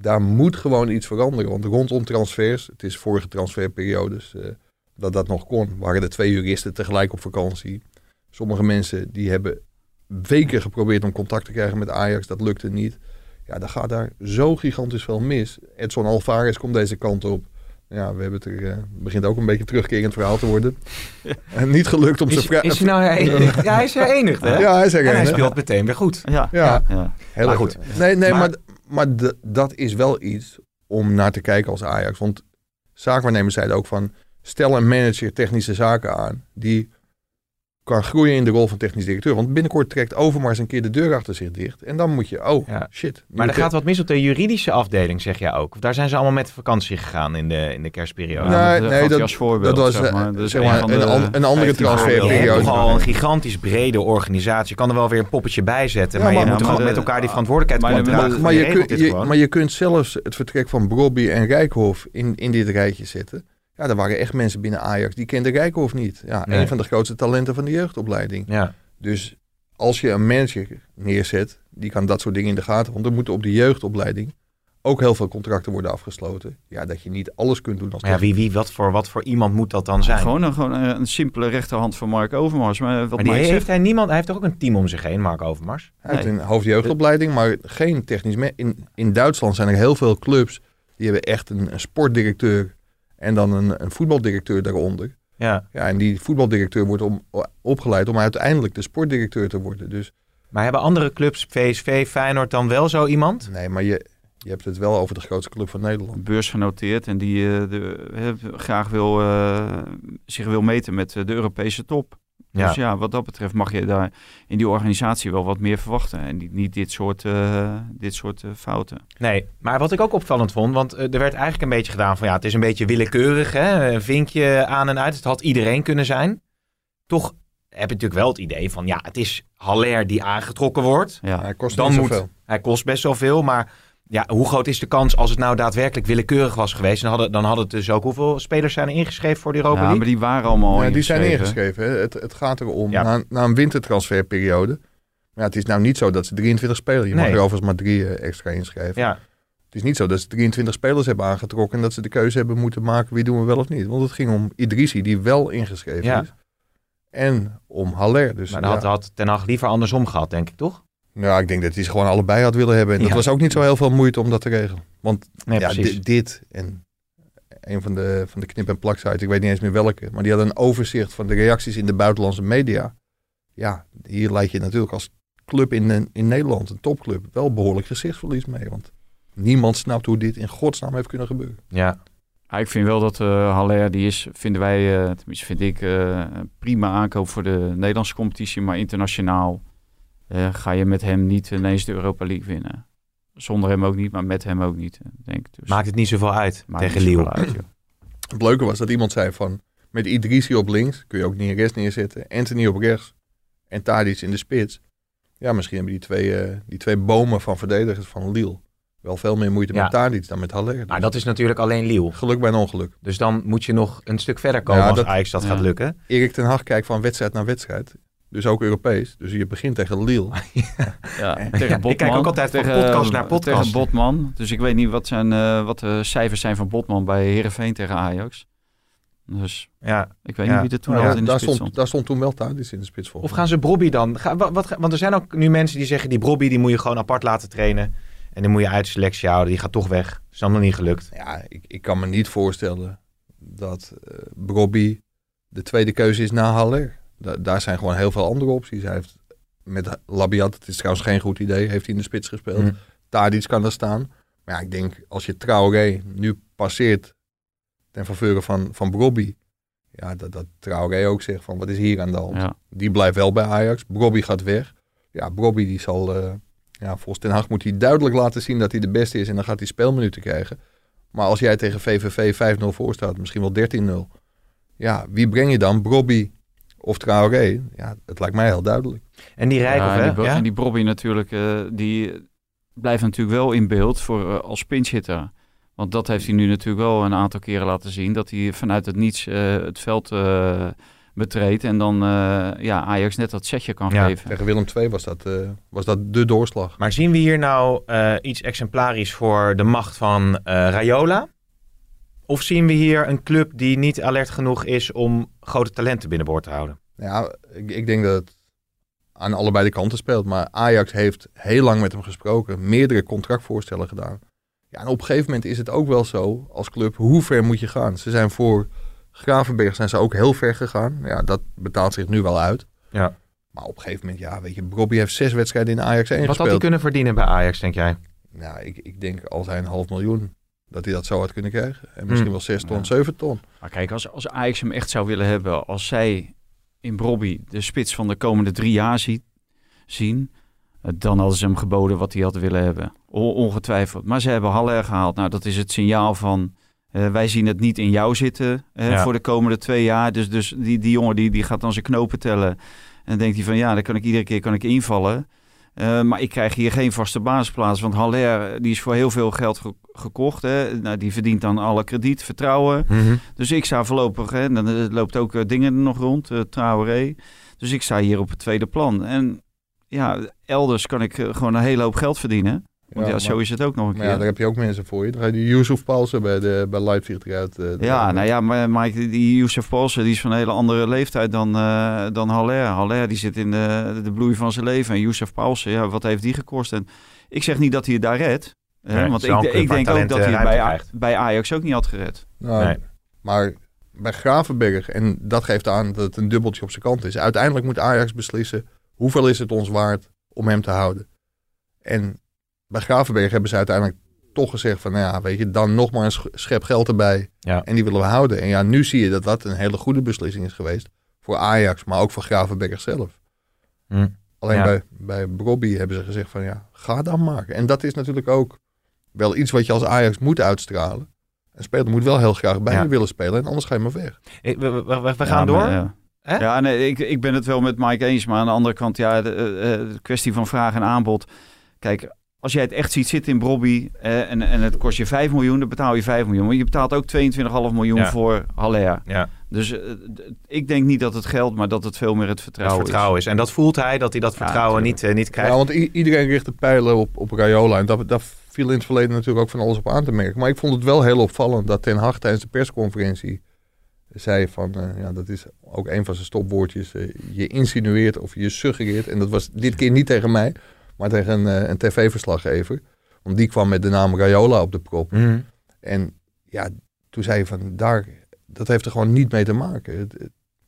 daar moet gewoon iets veranderen. Want rondom transfers, het is vorige transferperiodes eh, dat dat nog kon, waren er twee juristen tegelijk op vakantie. Sommige mensen die hebben weken geprobeerd om contact te krijgen met Ajax, dat lukte niet. Ja, dan gaat daar zo gigantisch veel mis. Edson Alvarez komt deze kant op. Ja, we hebben het er, eh, het begint ook een beetje terugkerend verhaal te worden. En niet gelukt om Is, zijn vrij... is hij nou herenigd? Ja, hij is herenigd, hè? Ja, hij is En hij herenigd. speelt meteen weer goed. Ja. Ja, ja. heel Maar goed. goed. Nee, nee, Maar- maar, maar, dat is wel iets om naar te kijken als Ajax. Want zaakwaarnemers zeiden ook van... stel een manager technische zaken aan... die kan groeien in de rol van technisch directeur. Want binnenkort trekt Overmars een keer de deur achter zich dicht. En dan moet je... Oh, Ja. shit. Maar er gaat wat mis op de juridische afdeling, zeg jij ook. Of daar zijn ze allemaal met vakantie gegaan in de, in de kerstperiode. Ja, Nee, dat nee, als voorbeeld, dat was, zeg maar. eh, Dat zeg maar een de een andere 15 transferperiode. Je hebt al een gigantisch brede organisatie. Je kan er wel weer een poppetje bij zetten. Ja, maar, je maar- moet gewoon maar met elkaar die verantwoordelijkheid maar dragen. Maar Je dit je, maar je kunt zelfs het vertrek van Brobby en Rijkhoff in, in dit rijtje zetten. Ja, er waren echt mensen binnen Ajax die kenden Rijkhoff niet. Ja, Nee. een van de grootste talenten van de jeugdopleiding. Ja, Dus als je een manager neerzet die kan dat soort dingen in de gaten. Want er moeten op de jeugdopleiding ook heel veel contracten worden afgesloten. Ja, dat je niet alles kunt doen als Maar ja, wie, wie, wat, voor, wat voor iemand moet dat dan zijn? Gewoon, een, gewoon een, simpele rechterhand van Mark Overmars. Maar wat maar die heeft zegt, hij niemand. Hij heeft toch ook een team om zich heen, Mark Overmars? Hij heeft een hoofdjeugdopleiding, maar geen technisch... me- In, in Duitsland zijn er heel veel clubs die hebben echt een, een sportdirecteur en dan een, een voetbaldirecteur daaronder. Ja. Ja, en die voetbaldirecteur wordt om, opgeleid om uiteindelijk de sportdirecteur te worden. Dus Maar hebben andere clubs, VSV, Feyenoord, dan wel zo iemand? nee, maar je, je hebt het wel over de grootste club van Nederland. beursgenoteerd en die eh, de, eh, graag wil, eh, zich wil meten met de Europese top. Ja. Dus ja, wat dat betreft mag je daar in die organisatie wel wat meer verwachten. En niet, niet dit soort, eh, dit soort eh, fouten. Nee, maar wat ik ook opvallend vond, want eh, er werd eigenlijk een beetje gedaan van ja, het is een beetje willekeurig, hè? een vinkje aan en uit. Het had iedereen kunnen zijn. Toch heb je natuurlijk wel het idee van ja, het is Haller die aangetrokken wordt. Ja. Hij kost Dan niet moet, zoveel. hij kost best wel veel, maar ja, hoe groot is de kans als het nou daadwerkelijk willekeurig was geweest? Dan hadden, dan hadden het dus ook hoeveel spelers zijn er ingeschreven voor de Europa Ja, League? maar die waren allemaal al Ja, die zijn ingeschreven. Hè. Het, het gaat erom, Ja. na, na een wintertransferperiode. Maar ja, het is nou niet zo dat ze 23 spelen. Je mag er overigens maar drie eh, extra inschrijven. Ja, Het is niet zo dat ze 23 spelers hebben aangetrokken en dat ze de keuze hebben moeten maken wie doen we wel of niet. Want het ging om Idrissi, die wel ingeschreven Ja. is. En om Haller. Dus maar dan had, ja. had Ten Hag liever andersom gehad, denk ik, toch? Ja, ik denk dat hij ze gewoon allebei had willen hebben. En dat Ja. was ook niet zo heel veel moeite om dat te regelen. Want Nee, ja, di- dit en een van de, van de knip- en plaksites, ik weet niet eens meer welke, maar die had een overzicht van de reacties in de buitenlandse media. Ja, hier leid je natuurlijk als club in, in Nederland, een topclub, wel behoorlijk gezichtsverlies mee. Want niemand snapt hoe dit in godsnaam heeft kunnen gebeuren. Ja, Ja, ik vind wel dat eh Haller, die is, vinden wij, eh, tenminste vind ik, eh, een prima aankoop voor de Nederlandse competitie. Maar internationaal eh, ga je met hem niet ineens de Europa League winnen. Zonder hem ook niet, maar met hem ook niet, denk ik. Dus maakt het niet zoveel uit maakt tegen niet Lille. Het leuke was dat iemand zei van, met Idrissi op links kun je ook Neres neerzetten, Anthony op rechts en Tadic in de spits. Ja, misschien hebben die twee, eh, die twee bomen van verdedigers van Lille wel veel meer moeite Ja. met Tadic dan met Haller. Maar dat is natuurlijk alleen Lille. Geluk bij een ongeluk. Dus dan moet je nog een stuk verder komen Ja, als dat- Ajax dat ja. gaat lukken. Erik ten Hag kijkt van wedstrijd naar wedstrijd. Dus ook Europees. Dus je begint tegen Lille. Ja, Ja, tegen ik Botman. kijk ook altijd van tegen, podcast naar podcast. Tegen Botman. Dus ik weet niet wat, zijn, eh, wat de cijfers zijn van Botman bij Herenveen tegen Ajax. Dus Ja. ik weet Ja. niet wie er toen Nou al Ja, in de daar, spits stond, stond. daar stond toen wel Tadic in de spits voor. Of gaan ze Brobby dan? Ga, wat, wat- want er zijn ook nu mensen die zeggen die Brobby die moet je gewoon apart laten trainen. En die moet je uit de selectie houden. Die gaat toch weg. Is dan nog niet gelukt. Ja, ik, ik kan me niet voorstellen dat eh Brobby de tweede keuze is na Haller. Da- daar zijn gewoon heel veel andere opties. Hij heeft met Labiat, het is trouwens geen goed idee, heeft hij in de spits gespeeld. Hm. Tadic kan er staan. Maar ja, ik denk als je Traoré nu passeert ten faveur van, van Brobby. Ja, dat, dat Traoré ook zegt van wat is hier aan de hand. Ja. Die blijft wel bij Ajax. Brobby gaat weg. Ja, Brobby die zal... eh, ja, volgens Ten Hag moet hij duidelijk laten zien dat hij de beste is. En dan gaat hij speelminuten krijgen. Maar als jij tegen VVV 5-0 voor staat, misschien wel 13-0. Ja, wie breng je dan? Brobby of Traoré? Ja, het lijkt mij heel duidelijk. En die Rijkoff, Ja, hè? Ja? en die Brobby natuurlijk, eh, die blijft natuurlijk wel in beeld voor, eh, als pinchhitter. Want dat heeft hij nu natuurlijk wel een aantal keren laten zien. Dat hij vanuit het niets eh, het veld eh, betreedt. En dan eh, ja, Ajax net dat setje kan Ja, geven. Tegen Willem II was dat, eh, was dat de doorslag. Maar zien we hier nou eh, iets exemplarisch voor de macht van eh, Rayola? Of zien we hier een club die niet alert genoeg is om grote talenten binnenboord te houden? Ja, ik, ik denk dat het aan allebei de kanten speelt. Maar Ajax heeft heel lang met hem gesproken. Meerdere contractvoorstellen gedaan. Ja, en op een gegeven moment is het ook wel zo als club. Hoe ver moet je gaan? Ze zijn voor Gravenberg zijn ze ook heel ver gegaan. Ja, dat betaalt zich nu wel uit. Ja. Maar op een gegeven moment, ja, weet je, Bobby heeft zes wedstrijden in Ajax 1 Wat had hij kunnen verdienen bij Ajax, denk jij? Nou, ik, ik denk als hij een half miljoen, dat hij dat zo had kunnen krijgen. En misschien Hmm. wel zes ton, Ja. zeven ton. Maar kijk, als, als Ajax hem echt zou willen hebben, als zij in Brobby de spits van de komende drie jaar ziet, zien, eh, dan hadden ze hem geboden wat hij had willen hebben. O- ongetwijfeld. Maar ze hebben Haller gehaald. Nou, dat is het signaal van, eh, wij zien het niet in jou zitten Ja. voor de komende twee jaar. Dus, dus die, die jongen die, die gaat dan zijn knopen tellen. En dan denkt hij van, ja, dan kan ik iedere keer kan ik invallen. Eh, maar ik krijg hier geen vaste basisplaats. Want Haller, die is voor heel veel geld ge- gekocht. Hè. Nou, die verdient dan alle krediet, vertrouwen. Dus ik sta voorlopig, hè, dan eh, loopt ook eh, dingen er nog rond, eh Traoré. Dus ik sta hier op het tweede plan. En ja, elders kan ik gewoon een hele hoop geld verdienen. Want ja, zo is het ook nog een Maar keer. ja, daar heb je ook mensen voor je. Dan ga je die Yusuf Paulsen bij, de, bij Leipzig eruit. eh, Ja, nou ja, maar Mike, die Youssef Paulsen, die is van een hele andere leeftijd dan, eh dan Haller. Haller, die zit in de, de bloei van zijn leven. En Youssef Paulsen, ja, wat heeft die gekost? En ik zeg niet dat hij het daar redt. hè, want ik, ik denk ook dat eh, hij het bij, A- krijgt. bij Ajax ook niet had gered. Nou, Nee. Maar bij Gravenberg, en dat geeft aan dat het een dubbeltje op zijn kant is. Uiteindelijk moet Ajax beslissen hoeveel is het ons waard om hem te houden. En bij Gravenberg hebben ze uiteindelijk toch gezegd van, nou ja, weet je, dan nog maar een sch- schep geld erbij. Ja. En die willen we houden. En ja, nu zie je dat dat een hele goede beslissing is geweest voor Ajax, maar ook voor Gravenberg zelf. Hm. Alleen Ja. bij, bij Bobby hebben ze gezegd van, ja, ga dan maar. En dat is natuurlijk ook wel iets wat je als Ajax moet uitstralen. Een speler moet wel heel graag bij Ja. je willen spelen en anders ga je maar weg. We, we, we- we Ja, gaan maar, door. ja. Hè? Ja, nee, ik, ik ben het wel met Mike eens. Maar aan de andere kant, ja, de, eh, eh, de kwestie van vraag en aanbod. Kijk, als jij het echt ziet zitten in Brobby eh, en, en het kost je 5 miljoen, dan betaal je 5 miljoen. Maar je betaalt ook 22,5 miljoen Ja. voor Haller. Ja, Dus eh, ik denk niet dat het geld, maar dat het veel meer het het vertrouwen, vertrouwen is. En dat voelt hij, dat hij dat Ja, vertrouwen niet, eh, niet krijgt. Ja, want iedereen richt de pijlen op, op Rayola. En dat, daar viel in het verleden natuurlijk ook van alles op aan te merken. Maar ik vond het wel heel opvallend dat Ten Hag tijdens de persconferentie zei van... eh, ja, dat is ook een van zijn stopwoordjes. je insinueert of je suggereert. En dat was dit keer niet tegen mij, maar tegen een, eh, een tv-verslaggever. Want die kwam met de naam Rayola op de prop. Mhm. En ja, toen zei je van daar... Dat heeft er gewoon niet mee te maken.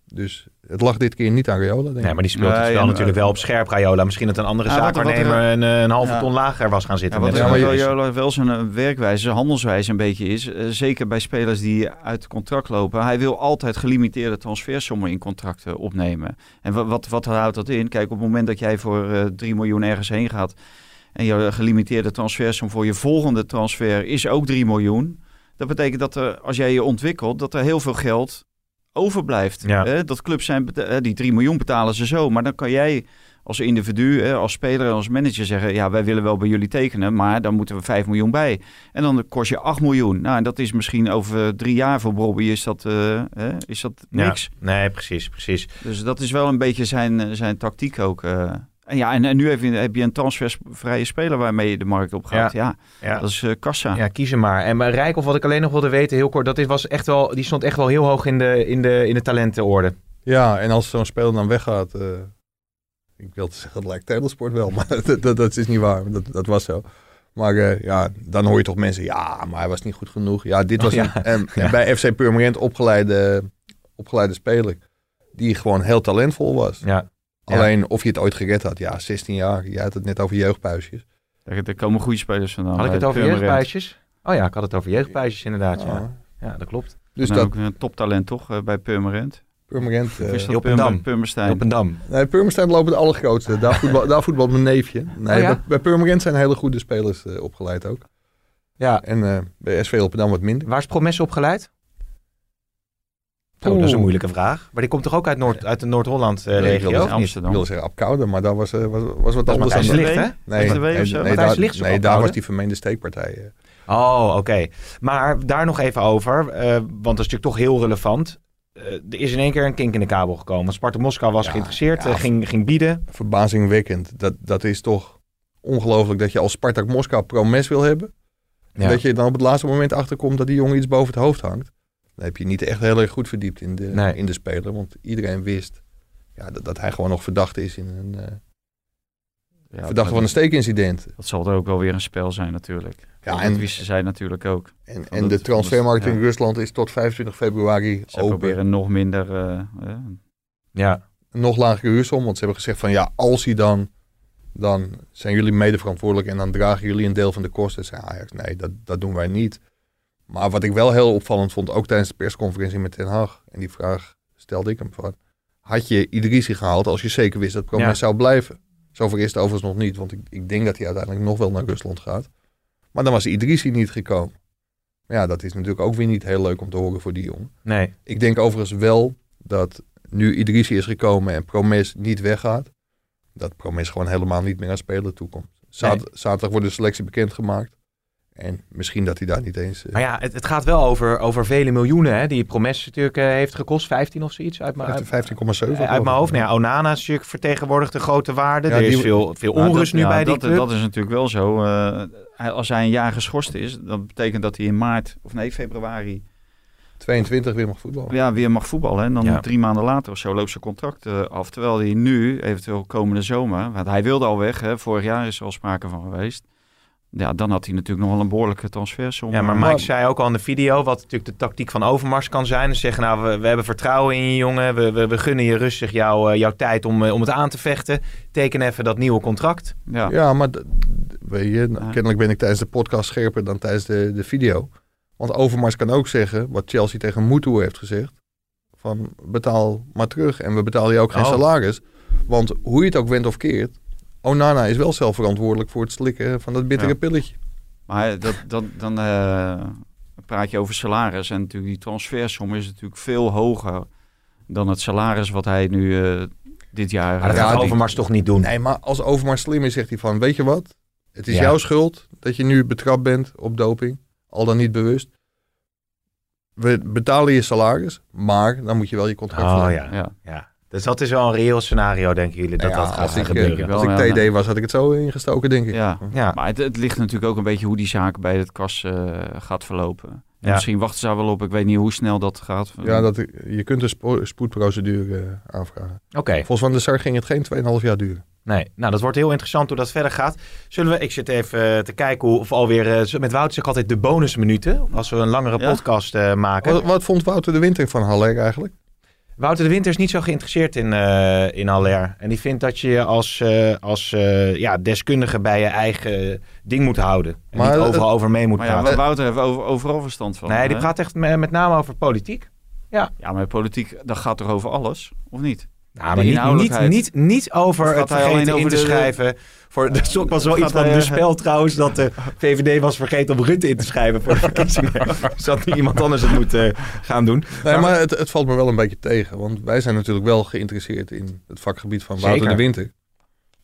Dus het lag dit keer niet aan Rayola, denk ik. Nee, maar die speelt het spel ja, natuurlijk maar- wel op scherp, Rayola. Misschien dat een andere Ja, wat zaakwaarnemer er- een, eh, een halve Ja. ton lager was gaan zitten. Ja, wat met Ja, ja, maar je- Rayola wel zijn eh, werkwijze, zijn handelswijze een beetje is. eh, zeker bij spelers die uit contract lopen. Hij wil altijd gelimiteerde transfersommen in contracten opnemen. En wat, wat, wat houdt dat in? Kijk, op het moment dat jij voor eh 3 miljoen ergens heen gaat... en je gelimiteerde transfersom voor je volgende transfer is ook 3 miljoen... dat betekent dat er, als jij je ontwikkelt, dat er heel veel geld overblijft. Ja. Dat clubs zijn, die 3 miljoen betalen ze zo. Maar dan kan jij als individu, als speler en als manager zeggen... ja, wij willen wel bij jullie tekenen, maar dan moeten we 5 miljoen bij. En dan kost je 8 miljoen. Nou, en dat is misschien over drie jaar voor Bobby is dat, eh, is dat Ja. niks. Nee, precies, precies. Dus dat is wel een beetje zijn, eh, zijn tactiek ook. eh. En ja, en, en nu heb je, heb je een transfervrije speler waarmee je de markt op gaat. Ja, Ja. dat is eh, kassa. Ja, kies hem maar. En maar Rijkoff, wat ik alleen nog wilde weten, heel kort, dat is, was echt wel, die stond echt wel heel hoog in de, in de, in de talentenorde. Ja, en als zo'n speler dan weggaat. eh, ik wil zeggen, dat lijkt Telesport wel, maar dat, dat, dat is niet waar. Dat, dat was zo. Maar eh, ja, dan hoor je toch mensen, ja, maar hij was niet goed genoeg. Ja, dit was Oh, ja. een, en, bij FC Purmerend opgeleide, opgeleide speler. Die gewoon heel talentvol was. Ja. Alleen of je het ooit gered had, ja, 16 jaar. Je had het net over jeugdpuisjes. Daar, daar komen goede spelers vandaan. Had ik het over jeugdpuisjes? Oh ja, ik had het over jeugdpuisjes inderdaad, ja. Ja. Ja, dat klopt. Dus Nou, dat ook een toptalent toch eh, bij Purmerend? Purmerend... eh, dat Joppendam. Purmer- Purmerstein? Op een dam. Nee, Purmerstein lopen de allergrootste. Daar, voetbal, daar voetbalt mijn neefje. Nee, Oh ja? bij, bij Purmerend zijn hele goede spelers eh, opgeleid ook. Ja. En eh, bij SV Rotterdam wat minder. Waar is Promes opgeleid? Oh, dat is een moeilijke vraag. Maar die komt toch ook uit, Noord, uit de Noord-Holland-regio? of niet? Ik Amsterdam. wilde zeggen Apkoude, maar daar was, eh, was, was wat Dat anders dan Ligt, hè? Nee, nee, daar, nee was die vermeende steekpartij. eh. Oh, oké. Maar daar nog even over, eh, want dat is natuurlijk toch heel relevant. Eh, er is in één keer een kink in de kabel gekomen. Sparta Moskou was Ja, geïnteresseerd, ja. eh, ging, ging bieden. Verbazingwekkend. Dat, dat is toch ongelooflijk dat je als Spartak Moskou promes wil hebben. Ja. dat je dan op het laatste moment achterkomt dat die jongen iets boven het hoofd hangt. Dan heb je niet echt heel erg goed verdiept in de, Nee. in de speler. Want iedereen wist ja, dat, dat hij gewoon nog verdacht is in een... eh, Ja, verdachte van een steekincident. Dat zal er ook wel weer een spel zijn natuurlijk. Ja, dat en- wisten zij natuurlijk ook. En, en de transfermarkt in Rusland is tot 25 februari Ze open. proberen nog minder... eh, Ja, nog lagere huursom. Want ze hebben gezegd van ja, als hij dan... Dan zijn jullie mede verantwoordelijk en dan dragen jullie een deel van de kosten. Zei Ajax, nee, dat, dat doen wij niet. Maar wat ik wel heel opvallend vond, ook tijdens de persconferentie met Ten Hag. En die vraag stelde ik hem van. Had je Idrissi gehaald als je zeker wist dat Promes Ja. zou blijven? Zover is het overigens nog niet, want ik, ik denk dat hij uiteindelijk nog wel naar Rusland gaat. Maar dan was Idrissi niet gekomen. Maar ja, dat is natuurlijk ook weer niet heel leuk om te horen voor die jongen. nee. Ik denk overigens wel dat nu Idrissi is gekomen en Promes niet weggaat, dat Promes gewoon helemaal niet meer aan spelen toekomt. Zat- Nee. Zaterdag wordt de selectie bekendgemaakt. En misschien dat hij daar niet eens... eh, Maar ja, het, het gaat wel over, over vele miljoenen. Hè, die Promes natuurlijk eh, heeft gekost. 15 of zoiets uit mijn, uit, 15,7. uit mijn hoofd. Nou ja, Onana is natuurlijk vertegenwoordigt de grote waarde. Ja, er is die- veel, veel Nou, onrust dat- nu ja, bij die dat, club. dat is natuurlijk wel zo. Eh, als hij een jaar geschorst is, dat betekent dat hij in maart, of nee, februari, 22 weer mag voetballen. ja, weer mag voetballen. En dan Ja. drie maanden later of zo loopt zijn contract eh, af. Terwijl hij nu, eventueel komende zomer, want hij wilde al weg. Hè, vorig jaar is er al sprake van geweest. Ja, dan had hij natuurlijk nog wel een behoorlijke transfersom. Ja, maar Eh, Mike zei ook al in de video wat natuurlijk de tactiek van Overmars kan zijn. Dus zeggen, nou, we, we hebben vertrouwen in je jongen. We, we, we gunnen je rustig jouw, eh, jouw tijd om, eh, om het aan te vechten. Teken even dat nieuwe contract. ja. Ja, maar weet je, nou, kennelijk ben ik tijdens de podcast scherper dan tijdens de, de video. Want Overmars kan ook zeggen, wat Chelsea tegen Mutu heeft gezegd. Van betaal maar terug en we betalen je ook geen Oh. salaris. Want hoe je het ook went of keert, Onana is wel zelf verantwoordelijk voor het slikken van dat bittere Ja. pilletje. Maar dat, dat, dan eh, praat je over salaris. En natuurlijk die transfersom is natuurlijk veel hoger dan het salaris wat hij nu eh, dit jaar... Maar dat eh, gaat die- Overmars toch niet doen. Nee, maar als Overmars slim is, zegt hij van, weet je wat? Het is Ja. jouw schuld dat je nu betrapt bent op doping. Al dan niet bewust. We betalen je salaris, maar dan moet je wel je contract Oh verlengen. ja. ja. ja. Dus dat is wel een reëel scenario, denken jullie, dat Ja, dat gaat als ik, eh, gebeuren. wel, Als ik TD nee. was, had ik het zo ingestoken, denk ik. Ja. Ja. Maar het, het ligt natuurlijk ook een beetje hoe die zaak bij het kas eh, gaat verlopen. Ja. Misschien wachten ze daar wel op. Ik weet niet hoe snel dat gaat. Ja, dat, je kunt een spo- spoedprocedure eh, aanvragen. Oké, Volgens Van der Sar ging het geen 2,5 jaar duren. nee. Nou, dat wordt heel interessant hoe dat verder gaat. Zullen we, ik zit even eh, te kijken hoe, of alweer, eh, met Wout zeg ik altijd de bonusminuten. Als we een langere Ja. podcast eh, maken. Wat, wat vond Wouter de Winter van Haller eigenlijk? Wouter de Winter is niet zo geïnteresseerd in, eh in Haller. En die vindt dat je je als, eh, als eh, ja, deskundige bij je eigen ding moet houden. En Maar niet overal over mee moet Maar ja, praten. Wouter heeft over, overal verstand van. nee, die praat echt me- met name over politiek. Ja, maar politiek, dat gaat toch over alles? Of niet? Nou, maar niet, niet, niet, niet over het vergeten alleen in over te de- schrijven. Voor, dat is ook wel zoiets Gaat van de eh, spel trouwens. Dat de VVD was vergeten om Rutte in te schrijven voor de verkiezingen. dus dat nu iemand anders het moet eh, gaan doen. Nee, maar het, het valt me wel een beetje tegen. Want wij zijn natuurlijk wel geïnteresseerd in het vakgebied van Wouter de Winter.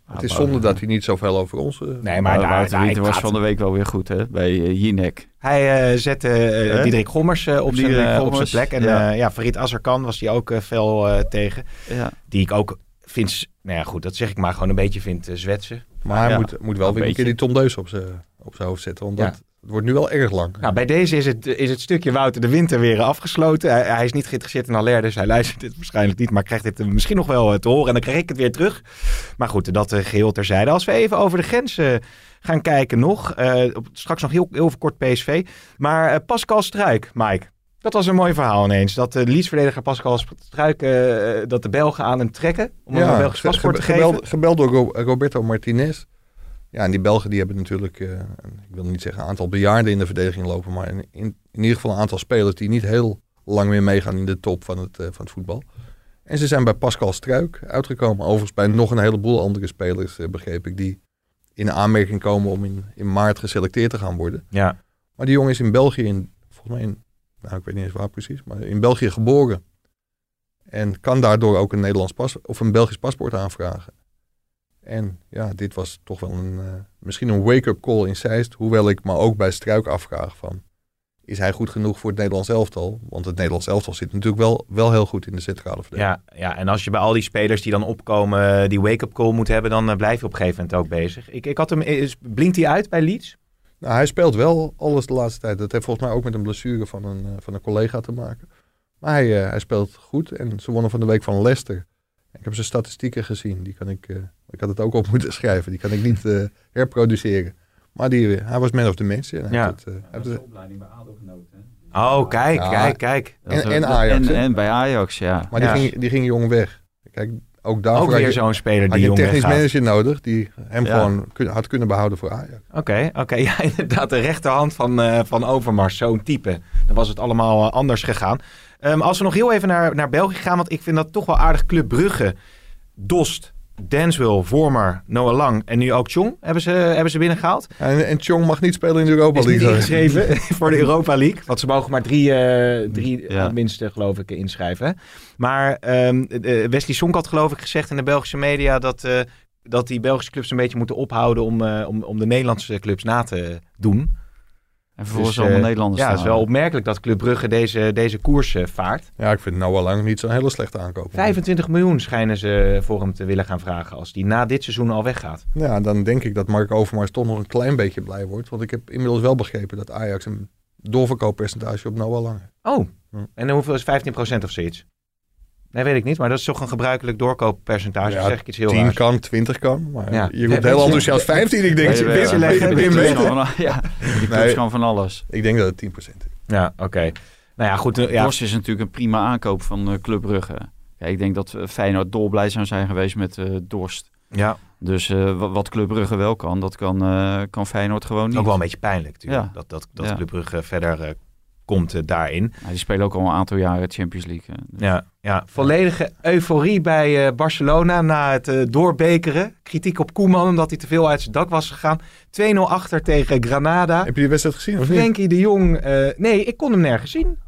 Het is zonde dat hij niet zoveel over ons... eh, Nee, Maar, maar daar, was van de week wel weer goed, hè? Bij uh, Jinek. Hij eh, zette eh? Diederik Gommers eh, op, zijn, plek. En ja. ja, ja Farid Azarkan was hij ook fel eh, tegen. Ja. Die ik ook vind, nou ja goed, dat zeg ik maar, gewoon een beetje vind zwetsen. Maar hij Ja. moet, moet wel Een weer een keer die. Tom Deus op zijn op zijn hoofd zetten. Want Ja. dat, het wordt nu wel erg lang. Nou, bij deze is het, is het stukje Wouter de Winter weer afgesloten. Hij, hij is niet geïnteresseerd in Haller, dus hij luistert dit waarschijnlijk niet. Maar krijgt dit eh, misschien nog wel eh, te horen en dan krijg ik het weer terug. Maar goed, dat eh, geheel terzijde. Als we even over de grenzen gaan kijken nog. straks nog heel, heel kort PSV. Maar Pascal Struik, Mike. Dat was een mooi verhaal ineens. Dat de Leeds-verdediger Pascal Struik, dat de Belgen aan hem trekken. Om hem een Belgisch paspoort te ge- geven. gebeld, gebeld door Ro- Roberto Martinez. Ja, en die Belgen die hebben natuurlijk, eh, ik wil niet zeggen een aantal bejaarden in de verdediging lopen, maar in, in, in ieder geval een aantal spelers die niet heel lang meer meegaan in de top van het, eh, van het voetbal. En ze zijn bij Pascal Struik uitgekomen. Overigens bij nog een heleboel andere spelers, eh, begreep ik, die in aanmerking komen om in, in maart geselecteerd te gaan worden. Ja. Maar die jongen is in België, in, volgens mij in, nou ik weet niet eens waar precies, maar in België geboren. En kan daardoor ook een Nederlands pas of een Belgisch paspoort aanvragen. En ja, dit was toch wel een, eh, misschien een wake-up call in Zeist. Hoewel ik me ook bij Struik afvraag van, is hij goed genoeg voor het Nederlands elftal? Want het Nederlands elftal zit natuurlijk wel, wel heel goed in de centrale verdediging. Ja, ja, en als je bij al die spelers die dan opkomen eh, die wake-up call moet hebben, dan eh, blijf je op een gegeven moment ook bezig. Ik, ik had hem, is, blinkt hij uit bij Leeds? Nou, hij speelt wel alles de laatste tijd. Dat heeft volgens mij ook met een blessure van een, van een collega te maken. Maar hij, hij speelt goed en ze wonnen van de week van Leicester. Ik heb zijn statistieken gezien. Die kan ik, ik had het ook op moeten schrijven. Die kan ik niet eh, herproduceren. Maar die, eh, hij was man of the match. Ja. eh, hij heeft het- opleiding bij ADO genoten. Oh, kijk, Ja. kijk, kijk. En- en Ajax, En, bij Ajax, ja. maar Ja. die, ging, die ging jong weg. Kijk, ook daarvoor Ook weer zo'n speler had die je een technisch manager nodig. Die hem Ja. gewoon kun- had kunnen behouden voor Ajax. Oké, oké. Ja, inderdaad, de rechterhand van, eh, van Overmars, zo'n type. Dan was het allemaal anders gegaan. Ehm, als we nog heel even naar, naar België gaan, want ik vind dat toch wel aardig Club Brugge. Dost, Denswil, Vormer, Noah Lang en nu ook Chong hebben ze, hebben ze binnengehaald. En, en Chong mag niet spelen in de Europa Is niet League. ingeschreven voor de Europa League. Want ze mogen maar drie, eh drie Ja. minste, geloof ik, inschrijven. Maar eh, Wesley Sonk had geloof ik gezegd in de Belgische media... dat, eh, dat die Belgische clubs een beetje moeten ophouden... om, eh, om, om de Nederlandse clubs na te doen. En vervolgens Dus, allemaal eh, Nederlanders Ja, het is wel opmerkelijk dat Club Brugge deze, deze koers eh, vaart. Ja, ik vind Noah Lang niet zo'n hele slechte aankoop. 25 miljoen schijnen ze voor hem te willen gaan vragen als die na dit seizoen al weggaat. Ja, dan denk ik dat Mark Overmars toch nog een klein beetje blij wordt. Want ik heb inmiddels wel begrepen dat Ajax een doorverkooppercentage op Noah Lang. Oh, Hm. en hoeveel is 15% of zoiets? Nee, weet ik niet, maar dat is toch een gebruikelijk doorkooppercentage. Ja, zeg ik iets heel 10 raars. kan, 20 kan. Maar Ja. je komt heel weet enthousiast 15. Ik denk, Nee, je we- bent we- een beetje we- in we- weten. van- Ja, die clubs gaan van alles. Ik denk dat het 10% is. Ja, oké. Nou ja, goed. eh, Ja, Dorst is natuurlijk een prima aankoop van eh, Club Brugge. Ja, ik denk dat eh, Feyenoord dolblij zou zijn geweest met eh, Dorst. ja, Dus eh, wa- wat Club Brugge wel kan, dat kan, eh, kan Feyenoord gewoon niet. ook wel een beetje pijnlijk natuurlijk. Ja. Dat, dat, dat Ja. Club Brugge verder eh, komt eh, daarin. Ja, die spelen ook al een aantal jaren Champions League. eh. Dus- Ja, ja, volledige euforie bij eh, Barcelona na het doorbekeren. Kritiek op Koeman omdat hij te veel uit zijn dak was gegaan. 2-0 achter tegen Granada. Heb je die wedstrijd gezien of niet? Frenkie de Jong. eh, nee, ik kon hem nergens zien.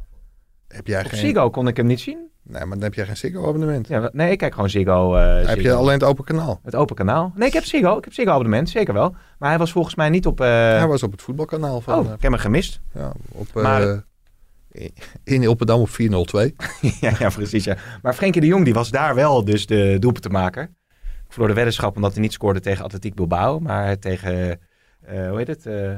Heb jij Op geen... Ziggo kon ik hem niet zien. Nee, maar dan heb jij geen Ziggo-abonnement. Ja, nee, ik kijk gewoon Ziggo. eh, heb je alleen het open kanaal. Het open kanaal. Nee, ik heb Ziggo. Ik heb Ziggo abonnement, zeker wel. Maar hij was volgens mij niet op... eh, Hij was op het voetbalkanaal van... oh, ik heb hem gemist. ja, op, Maar- eh, in Ilpendam op 402. ja, ja, precies. Ja. Maar Frenkie de Jong die was daar wel dus de doelpunt te maken. Ik verloor de weddenschap omdat hij niet scoorde tegen Atletiek Bilbao. Maar tegen, eh, hoe heet het? eh,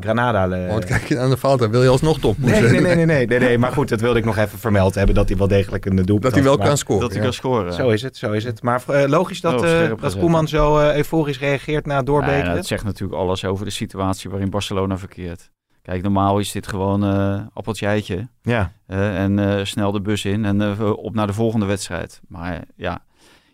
Granada. eh, Want kijk je naar de fout, dan wil je alsnog top nee, nee, nee, nee, nee, nee, nee. Maar goed, dat wilde ik nog even vermeld hebben. Dat hij wel degelijk een doelpunt Dat hij wel kan scoren. Dat hij ja. kan scoren. Zo is het, zo is het. Maar logisch dat, Oh, eh, dat. Koeman zo eh, euforisch reageert na het Nou doorbekeren. ja, dat zegt natuurlijk alles over de situatie waarin Barcelona verkeert. Kijk, normaal is dit gewoon eh appeltje eitje. ja. eh, en eh, snel de bus in en op naar de volgende wedstrijd. Maar ja,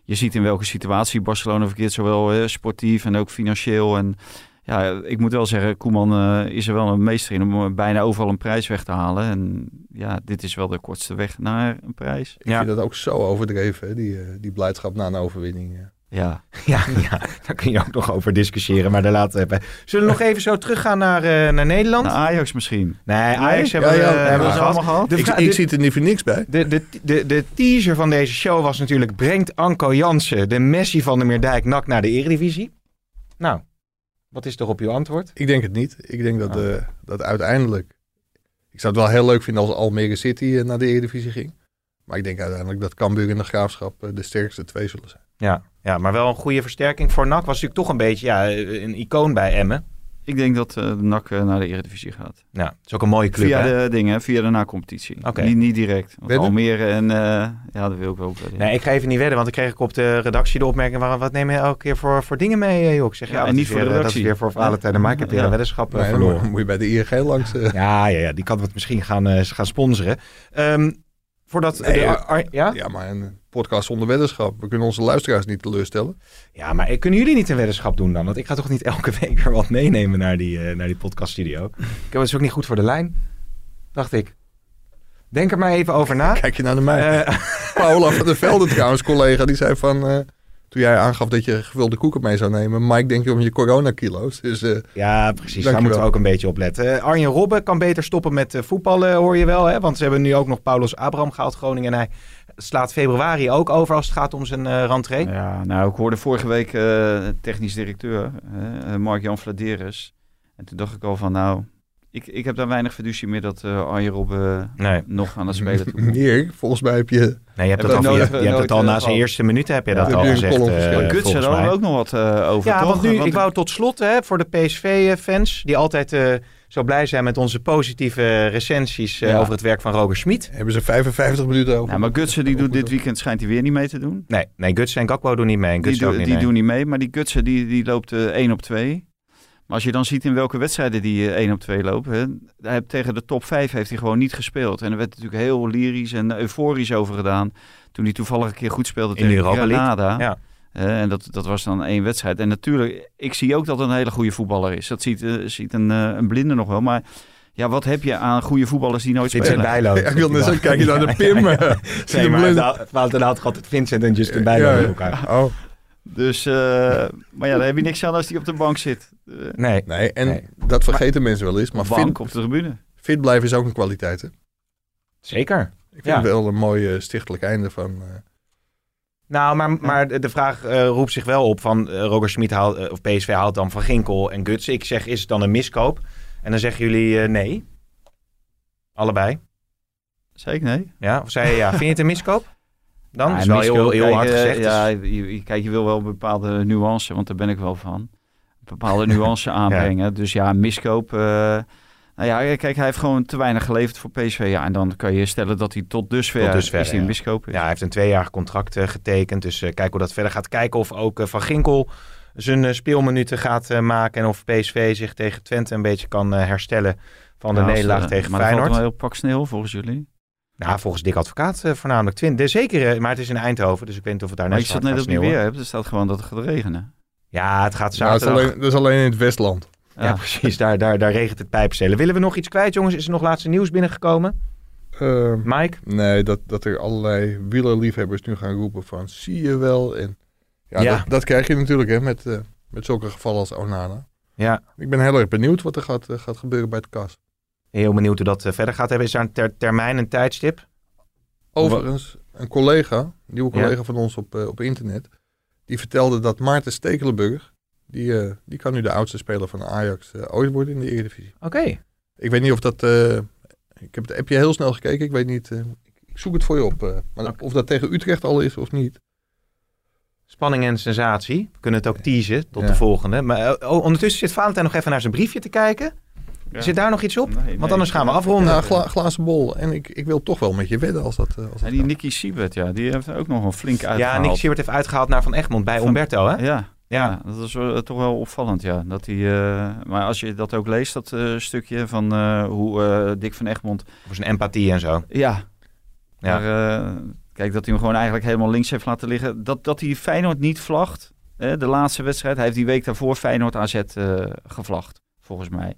je ziet in welke situatie Barcelona verkeert. Zowel eh, sportief en ook financieel. En ja, ik moet wel zeggen, Koeman eh, is er wel een meester in om bijna overal een prijs weg te halen. En ja, dit is wel de kortste weg naar een prijs. Ik vind dat ook zo overdreven, hè, die, eh, die blijdschap na een overwinning. ja. Ja, Ja, ja, daar kun je ook nog over discussiëren. Maar daar laten we even. Zullen we nog even zo teruggaan naar, eh, naar Nederland? naar Ajax misschien. nee, Ajax Nee? hebben, Ja, ja, we, ja, hebben we ja. gehad. allemaal gehad? Ik, ik zie er niet voor niks bij. De, de, de, de teaser van deze show was natuurlijk... brengt Anko Jansen de Messi van de Meerdijk nak naar de eredivisie? Nou, wat is toch op uw antwoord? Ik denk het niet. Ik denk dat, Oh. eh, dat uiteindelijk... Ik zou het wel heel leuk vinden als Almere City eh, naar de Eredivisie ging. Maar ik denk uiteindelijk dat Cambuur en de Graafschap de sterkste twee zullen zijn. Ja, ja, maar wel een goede versterking voor NAC. Was natuurlijk toch een beetje ja, een icoon bij Emmen. Ik denk dat eh, de NAC eh, naar de Eredivisie gaat. Ja, het is ook een mooie club, Via hè? de dingen, via de na-competitie. Oké. Niet, niet direct. Want Wedden? Almere en... eh, ja, dat wil ik wel wedden. Nee, ik ga even niet wedden, want dan kreeg ik op de redactie de opmerking... Waar, wat neem je elke keer voor, voor dingen mee, eh, joh? Ik zeg, ja, Ja, en niet voor de weer, eh, Dat is redactie. weer voor Valentijn, maar ik heb weer Ja. een weddenschap eh, Nee, verloren. moet- moet je bij de IRG langs. eh. Ja, ja, ja, die kan het misschien gaan, eh, gaan sponsoren. Ehm, voordat... Nee, de- ja. Ar- ja? Ja, maar podcast zonder weddenschap. We kunnen onze luisteraars niet teleurstellen. Ja, maar eh, kunnen jullie niet een weddenschap doen dan? Want ik ga toch niet elke week weer wat meenemen naar die, eh, naar die podcaststudio. Ik heb het ook niet goed voor de lijn, dacht ik. Denk er maar even over na. Kijk je naar de mij. Eh, Paula van der Velde trouwens, collega, die zei van... toen jij aangaf dat je gevulde koeken mee zou nemen... Mike, denk je om je coronakilo's. Dus eh, ja, precies. Daar moeten we ook een beetje op letten. Eh, Arjen Robben kan beter stoppen met eh, voetballen, hoor je wel. Hè? Want ze hebben nu ook nog Paulus Abraham gehaald, Groningen. En hij slaat februari ook over als het gaat om zijn eh rentree. Ja, nou, ik hoorde vorige week eh, technisch directeur, Mark-Jan Vladeres. En toen dacht ik al van, nou, ik, ik heb daar weinig fiducie meer dat eh Arjen Robben Nee. nog aan het spelen toe meer, volgens mij heb je... Nee, je hebt, Heb het, al, je, hebt- je hebt het al eh, na zijn eerste minuten heb je Ja. dat Heb al je gezegd. eh, geschreven? Gutsen, daar hadden ook nog wat eh, over, Ja, toch? want nu, Want- ik wou tot slot hè, voor de PSV-fans die altijd eh, zo blij zijn met onze positieve recensies eh, Ja. over het werk van Roger Schmid. Hebben ze 55 minuten over. Ja, maar Gutsen die doet dit weekend schijnt hij weer niet mee te doen. Nee, nee Guts en Gakpo doen niet mee. En Die, niet die nee. doen niet mee, maar die Gutsen die, die loopt eh 1 op 2. Maar als je dan ziet in welke wedstrijden die eh, 1 op 2 lopen, hè, tegen de top 5 heeft hij gewoon niet gespeeld. En er werd natuurlijk heel lyrisch en euforisch over gedaan. Toen hij toevallig een keer goed speelde In de tegen. Granada. Ja. Eh, en dat, dat was dan één wedstrijd. En natuurlijk, ik zie ook dat het een hele goede voetballer is. Dat ziet, eh, ziet een, eh, een blinde nog wel. Maar ja, wat heb je aan goede voetballers die nooit Vincent spelen? Bijlo. Ja, ik wil net zeggen, kijk je naar de Pim. eh, zie Nee, maar Fouten had altijd Vincent en Justin Bijlo Ja, bij elkaar. Oh, Dus, eh, maar ja, daar heb je niks aan als die op de bank zit. Eh, Nee. nee, en Nee. dat vergeten mensen wel eens. Maar bank fit, op de tribune. fit blijven is ook een kwaliteit. Hè? Zeker. Ik vind Ja. het wel een mooi eh, stichtelijk einde van... eh, Nou, maar, maar de vraag roept zich wel op van eh, Roger Schmid haalt, of PSV haalt dan Van Ginkel en Guts. Ik zeg, is het dan een miskoop? En dan zeggen jullie eh, nee. Allebei. Zeker nee. Ja, of zei je ja. Vind je het een miskoop? Dan Ja, is wel heel, hard eh, gezegd. Ja, dus- je, kijk, je wil wel een bepaalde nuance, want daar ben ik wel van. Bepaalde nuance aanbrengen. Dus ja, miskoop. eh, nou ja, kijk, hij heeft gewoon te weinig geleverd voor PSV. Ja, en dan kan je stellen dat hij tot dusver, Tot dusver, is een ja. miskoop. Is. Ja, hij heeft een tweejarig contract eh, getekend. Dus eh kijk hoe dat verder gaat. Kijken of ook eh, Van Ginkel zijn eh, speelminuten gaat eh, maken. En of PSV zich tegen Twente een beetje kan eh, herstellen van de Ja, nederlaag eh, tegen maar dat Feyenoord. valt wel heel pak sneeuw volgens jullie. Nou, volgens Dick Advocaat eh, voornamelijk Twente. Zeker, eh, maar het is in Eindhoven. Dus ik weet niet of het daar Maar net zo zat hard net gaat op sneeuwen. weer hebt. Er staat gewoon dat het gaat regenen. Ja, het gaat Ja, dat, is zaterdag. alleen, dat is alleen in het Westland. Ja, precies. Daar, daar, daar regent het pijpstelen. Willen we nog iets kwijt, jongens? Is er nog laatste nieuws binnengekomen? Eh, Mike? Nee, dat, dat er allerlei wielerliefhebbers nu gaan roepen van zie je wel. En ja, Ja. Dat, dat krijg je natuurlijk hè, met, eh, met zulke gevallen als Onana. Ja. Ik ben heel erg benieuwd wat er gaat, eh, gaat gebeuren bij het kas. Heel benieuwd hoe dat eh, verder gaat hebben. Is daar een ter- termijn, een tijdstip? Overigens, een collega, een nieuwe Ja. collega van ons op, eh, op internet, die vertelde dat Maarten Stekelenburg, die, eh, die kan nu de oudste speler van Ajax ooit worden in de Eredivisie. Oké. Ik weet niet of dat, ik heb het appje heel snel gekeken, ik weet niet, ik, zoek het voor je op. maar of dat tegen Utrecht al is of niet. Spanning en sensatie. We kunnen het ook teasen tot Ja. de volgende. Maar ondertussen zit Valentijn nog even naar zijn briefje te kijken. Ja. Zit daar nog iets op? Nee, Want anders gaan we afronden. Ja, gla, glazen bol. En ik, ik wil toch wel met je wedden als dat... eh, als dat En die kan. Nicky Siebert, ja, die heeft ook nog een flink ja, uitgehaald. Nick Siebert heeft uitgehaald naar Van Egmond bij Van- Umberto, hè? Ja, Ja. ja, dat is wel- toch wel opvallend, ja. Dat hij, eh, maar als je dat ook leest, dat eh, stukje van eh, hoe eh, Dick van Egmond... Voor zijn empathie en zo. Ja, Ja. maar, eh, kijk, dat hij hem gewoon eigenlijk helemaal links heeft laten liggen. Dat, dat hij Feyenoord niet vlagt, hè, de laatste wedstrijd. Hij heeft die week daarvoor Feyenoord AZ eh gevlacht, volgens mij.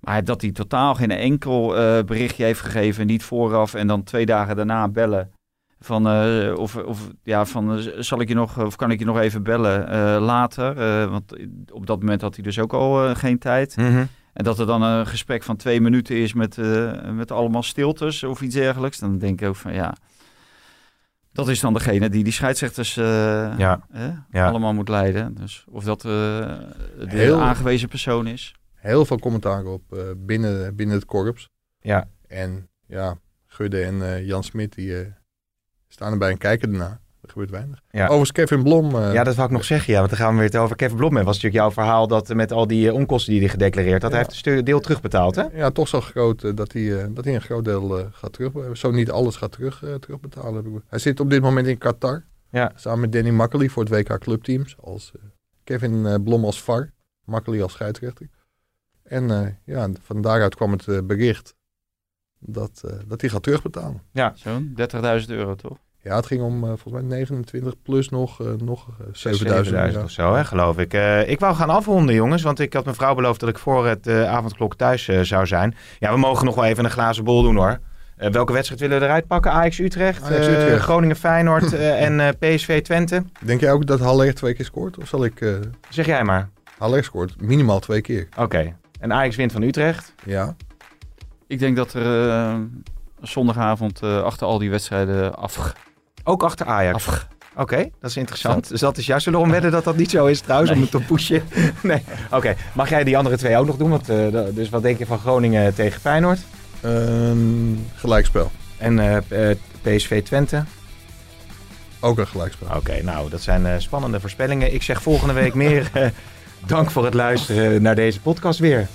Maar dat hij totaal geen enkel eh, berichtje heeft gegeven, niet vooraf en dan twee dagen daarna bellen. Van, eh, of, of, ja, van eh, zal ik je nog, of kan ik je nog even bellen later? Want op dat moment had hij dus ook al geen tijd. Mhm. En dat er dan een gesprek van twee minuten is met, met allemaal stiltes of iets dergelijks. Dan denk ik ook van ja, dat is dan degene die die scheidsrechters Ja. allemaal moet leiden. Dus of dat de Heel- aangewezen persoon is. Heel veel commentaar op eh, binnen, binnen het korps. Ja. En ja, Gudde en eh, Jan Smit die eh, staan erbij en kijken ernaar. Er gebeurt weinig. Ja. Overigens Kevin Blom. Ja, dat wou ik nog zeggen. Ja, want dan gaan we weer het over Kevin Blom hebben. was natuurlijk jouw verhaal dat met al die onkosten die hij gedeclareerd had. Ja. Hij heeft een deel terugbetaald, hè? Ja, toch zo groot dat, hij, dat hij een groot deel gaat terug. Zo niet alles gaat terug, terugbetalen. Hij zit op dit moment in Qatar. Ja. Samen met Danny Makkely voor het WK Clubteams. Als Kevin Blom als VAR. Makkely als scheidsrechter. En eh, ja, van daaruit kwam het eh, bericht dat, eh, dat hij gaat terugbetalen. Ja. Zo'n 30.000 euro toch? Ja, het ging om volgens mij 29 plus nog, eh, nog eh, 7000 7000 euro. of zo, hè, geloof ik. Ik wou gaan afronden, jongens, want ik had mijn vrouw beloofd dat ik voor het avondklok thuis zou zijn. Ja, we mogen nog wel even een glazen bol doen, hoor. Welke wedstrijd willen we eruit pakken? Ajax Utrecht, Ajax Utrecht. Groningen Feyenoord en PSV Twente. Denk jij ook dat Haller twee keer scoort? Of zal ik... Zeg jij maar. Haller scoort minimaal twee keer. Oké. En Ajax wint van Utrecht. Ja. Ik denk dat er eh, zondagavond eh, achter al die wedstrijden af... Ook achter Ajax. af Oké, dat is interessant. Dus dat is juist. Zullen we om wedden dat dat niet zo is trouwens, om het te pushen? nee. Oké, mag jij die andere twee ook nog doen? Want, eh, dus wat denk je van Groningen tegen Feyenoord? Een gelijkspel. En eh, eh, PSV Twente? Ook een gelijkspel. Oké, nou, dat zijn eh, spannende voorspellingen. Ik zeg volgende week meer. dank voor het luisteren naar deze podcast weer.